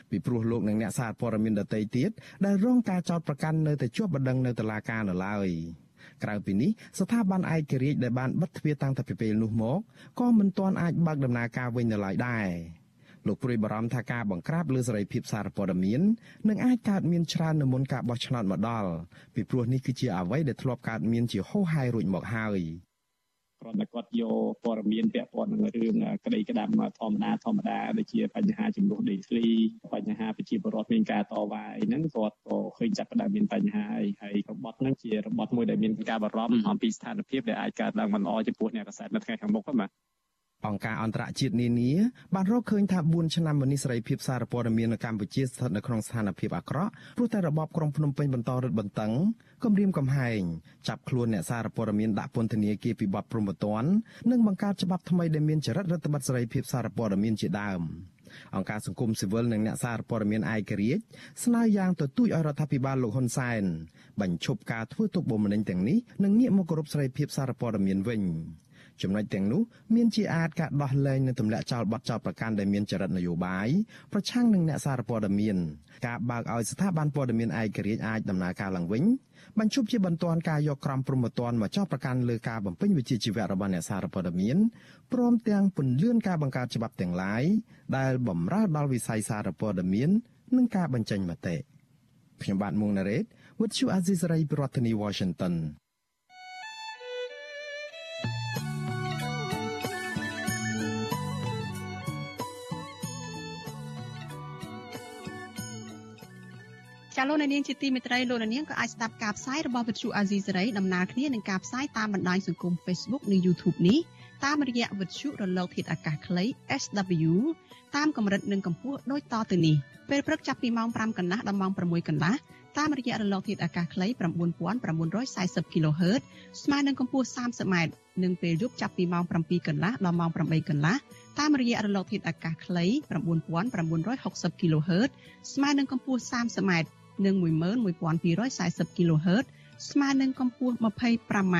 [SPEAKER 9] ពីព្រោះលោកនិងអ្នកសារព័ត៌មានដទៃទៀតដែលរងការចោទប្រកាន់នៅតែជាប់បណ្ដឹងនៅតុលាការនៅឡើយក្រៅពីនេះស្ថាប័នឯករាជ្យដែលបានបិទទ្វារតាំងតែពីពេលនោះមកក៏មិនទាន់អាចបើកដំណើរការវិញនៅឡើយដែរ លោកព្រួយបារម្ភថាការបង្ក្រាបលើសេរីភាពសារព័ត៌មាននឹងអាចកើតមានច្រើននៅមុនការបោះឆ្នោតមកដល់ពីព្រោះនេះគឺជាអ្វីដែលធ្លាប់កើតមានជាហូរហែរួចមកហើយ
[SPEAKER 18] គ្រាន់តែគាត់យកព័ត៌មានពាក់ព័ន្ធនឹងរឿងក្តីក្តាំធម្មតាធម្មតាដូចជាបញ្ហាចំនួនដីធ្លីបញ្ហាប្រជាពលរដ្ឋមានការតវ៉ាអីហ្នឹងគាត់ក៏ឃើញចាប់ផ្ដើមមានបញ្ហាហើយហើយរបត់ហ្នឹងជារបត់មួយដែលមានការបារម្ភអំពីស្ថានភាពដែលអាចកើតឡើងមិនល្អចំពោះអ្នកកសែតនៅថ្ងៃខាងមុខហ្នឹងបាទ
[SPEAKER 9] អង្គការអន្តរជាតិនានាបានរកឃើញថា4ឆ្នាំមុននេះសេរីភាពសារព័ត៌មាននៅកម្ពុជាស្ថិតនៅក្នុងស្ថានភាពអាក្រក់ព្រោះតែរបបក្រុងភ្នំពេញបន្តរឹតបន្តឹងគំរាមកំហែងចាប់ខ្លួនអ្នកសារព័ត៌មានដាក់ពន្ធនាគារពីបទប្រមទ័ននិងបង្កើតច្បាប់ថ្មីដែលមានចរិតរដ្ឋបတ်សេរីភាពសារព័ត៌មានជាដើមអង្គការសង្គមស៊ីវិលនិងអ្នកសារព័ត៌មានឯករាជ្យស្នើយ៉ាងទទូចឲ្យរដ្ឋាភិបាលលោកហ៊ុនសែនបញ្ឈប់ការធ្វើទុកបុកម្នេញទាំងនេះនិងងាកមកគោរពសេរីភាពសារព័ត៌មានវិញ។ ចំណុចទាំងនោះមានជាអាចការដោះលែងនិងទម្លាក់ចោលបទចោទប្រកាន់ដែលមានចរិតនយោបាយប្រឆាំងនឹងអ្នកសារព័ត៌មានការបើកឲ្យស្ថាប័នព័ត៌មានឯករាជ្យអាចដំណើរការឡើងវិញបញ្ឈប់ជាបន្ទាន់ការយកក្រមព្រហ្មទណ្ឌមកចោទប្រកាន់លើការបំពេញវិជ្ជាជីវៈរបស់អ្នកសារព័ត៌មានព្រមទាំងពន្យាការបង្កើតច្បាប់ទាំងឡាយដែលបំរើដល់វិស័យសារព័ត៌មាននិងការបញ្ចេញមតិខ្ញុំបាទមុងណារ៉េត With you Azizari ប្រធានាធិបតី Washington
[SPEAKER 4] លោកនាងជាទីមេត្រីលោកនាងក៏អាចស្ដាប់ការផ្សាយរបស់វិទ្យុអាស៊ីសេរីដំណើរគ្នានឹងការផ្សាយតាមបណ្ដាញសង្គម Facebook និង YouTube នេះតាមរយៈវិទ្យុរលកធាតុអាកាសខ្លី SW តាមកម្រិតនិងកម្ពស់ដូចតទៅនេះពេលព្រឹកចាប់ពីម៉ោង5កន្លះដល់ម៉ោង6កន្លះតាមរយៈរលកធាតុអាកាសខ្លី9940 kHz ស្មើនឹងកម្ពស់ 30m និងពេលយប់ចាប់ពីម៉ោង7កន្លះដល់ម៉ោង8កន្លះតាមរយៈរលកធាតុអាកាសខ្លី9960 kHz ស្មើនឹងកម្ពស់ 30m និង11240 kHz ស្មើនឹងកម្ពស់ 25m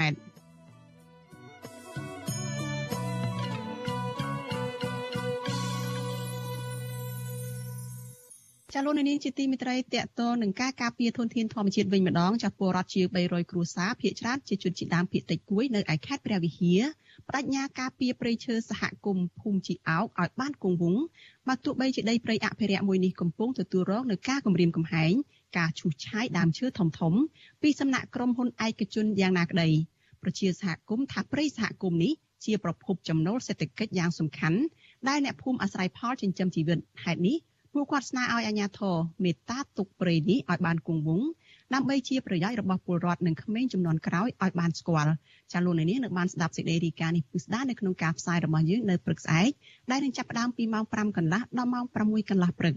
[SPEAKER 4] ចាលោកនាងជាទីមេត្រីតកតនឹងការការពារធនធានធម្មជាតិវិញម្ដងចាពលរដ្ឋជា300គ្រួសារភៀកច្រើនជាជនជាតិដើមភៀកតិចគួយនៅឯខេត្តព្រះវិហារបដិញ្ញាការពារព្រៃឈើសហគមន៍ភូមិជីអោកឲ្យបានគង់វង្សបើទោះបីជាដីព្រៃអភិរក្សមួយនេះកំពុងទទួលរងនឹងការគំរាមកំហែង ការឈូសឆាយដើមឈើធំធំ ពីសំណាក់ក្រុមហ៊ុនឯកជនយ៉ាងណាក្តីប្រជាសហគមន៍ថាព្រៃសហគមន៍នេះជាប្រភពចំណូលសេដ្ឋកិច្ចយ៉ាងសំខាន់ដែលអ្នកភូមិអាស្រ័យផលចិញ្ចឹមជីវិតហេតុនេះពួកគាត់ស្នើឲ្យអាជ្ញាធរមេត្តាទុកព្រៃនេះឲ្យបានគង់វង្សដើម្បីជាប្រយោជន៍របស់ពលរដ្ឋនិងក្មេងចំនួនក្រោយឲ្យបានស្គាល់ចាលោកនាងនឹងបានស្ដាប់សេចក្តីរាយការណ៍នេះពិស្ដានៅក្នុងការផ្សាយរបស់យើងនៅព្រឹកស្អែកដែលនឹងចាប់ផ្ដើមពីម៉ោង5កន្លះដល់ម៉ោង6កន្លះព្រឹក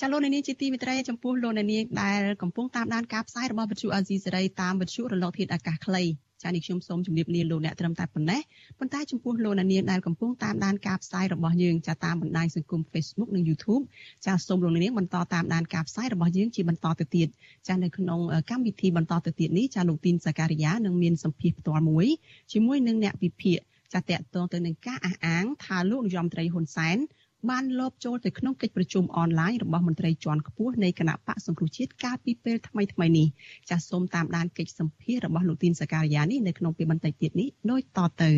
[SPEAKER 4] ចាលោកនាងជាទីមេត្រីចំពោះលោកនាងដែលកំពុងតាមដានការផ្សាយរបស់វិទ្យុអាស៊ីសេរីតាមវិទ្យុរលកធាតុអាកាសខ្លីចានេះខ្ញុំសូមជម្រាបលាលោកអ្នកត្រឹមតែប៉ុណ្ណេះប៉ុន្តែចំពោះលោកអ្នកនាងដែលកំពុងតាមដានការផ្សាយរបស់យើងចាតាមបណ្ដាញសង្គម Facebook និង YouTube ចាសូមលោកអ្នកនាងបន្តតាមដានការផ្សាយរបស់យើងជាបន្តទៅទៀតចានៅក្នុងកម្មវិធីបន្តទៅទៀតនេះចាលោកទីនសាការីយ៉ានឹងមានសម្ភារផ្ទាល់មួយជាមួយនឹងអ្នកវិភាគចាតកតងទៅនឹងការអះអាងថាលោកនាយរដ្ឋមន្ត្រីហ៊ុនសែន បានលបចូលទៅក្នុងកិច្ចប្រជុំអនឡាញរបស់មន្ត្រីជាន់ខ្ពស់នៃគណៈបកសង្គ្រោះជាតិកាលពីពេលថ្មីថ្មីនេះចាសសូមតាមដានកិច្ចសម្ភាររបស់លោកទីនសការីយ៉ានេះនៅក្នុងពេលបន្តិចទៀតនេះដូចតទៅ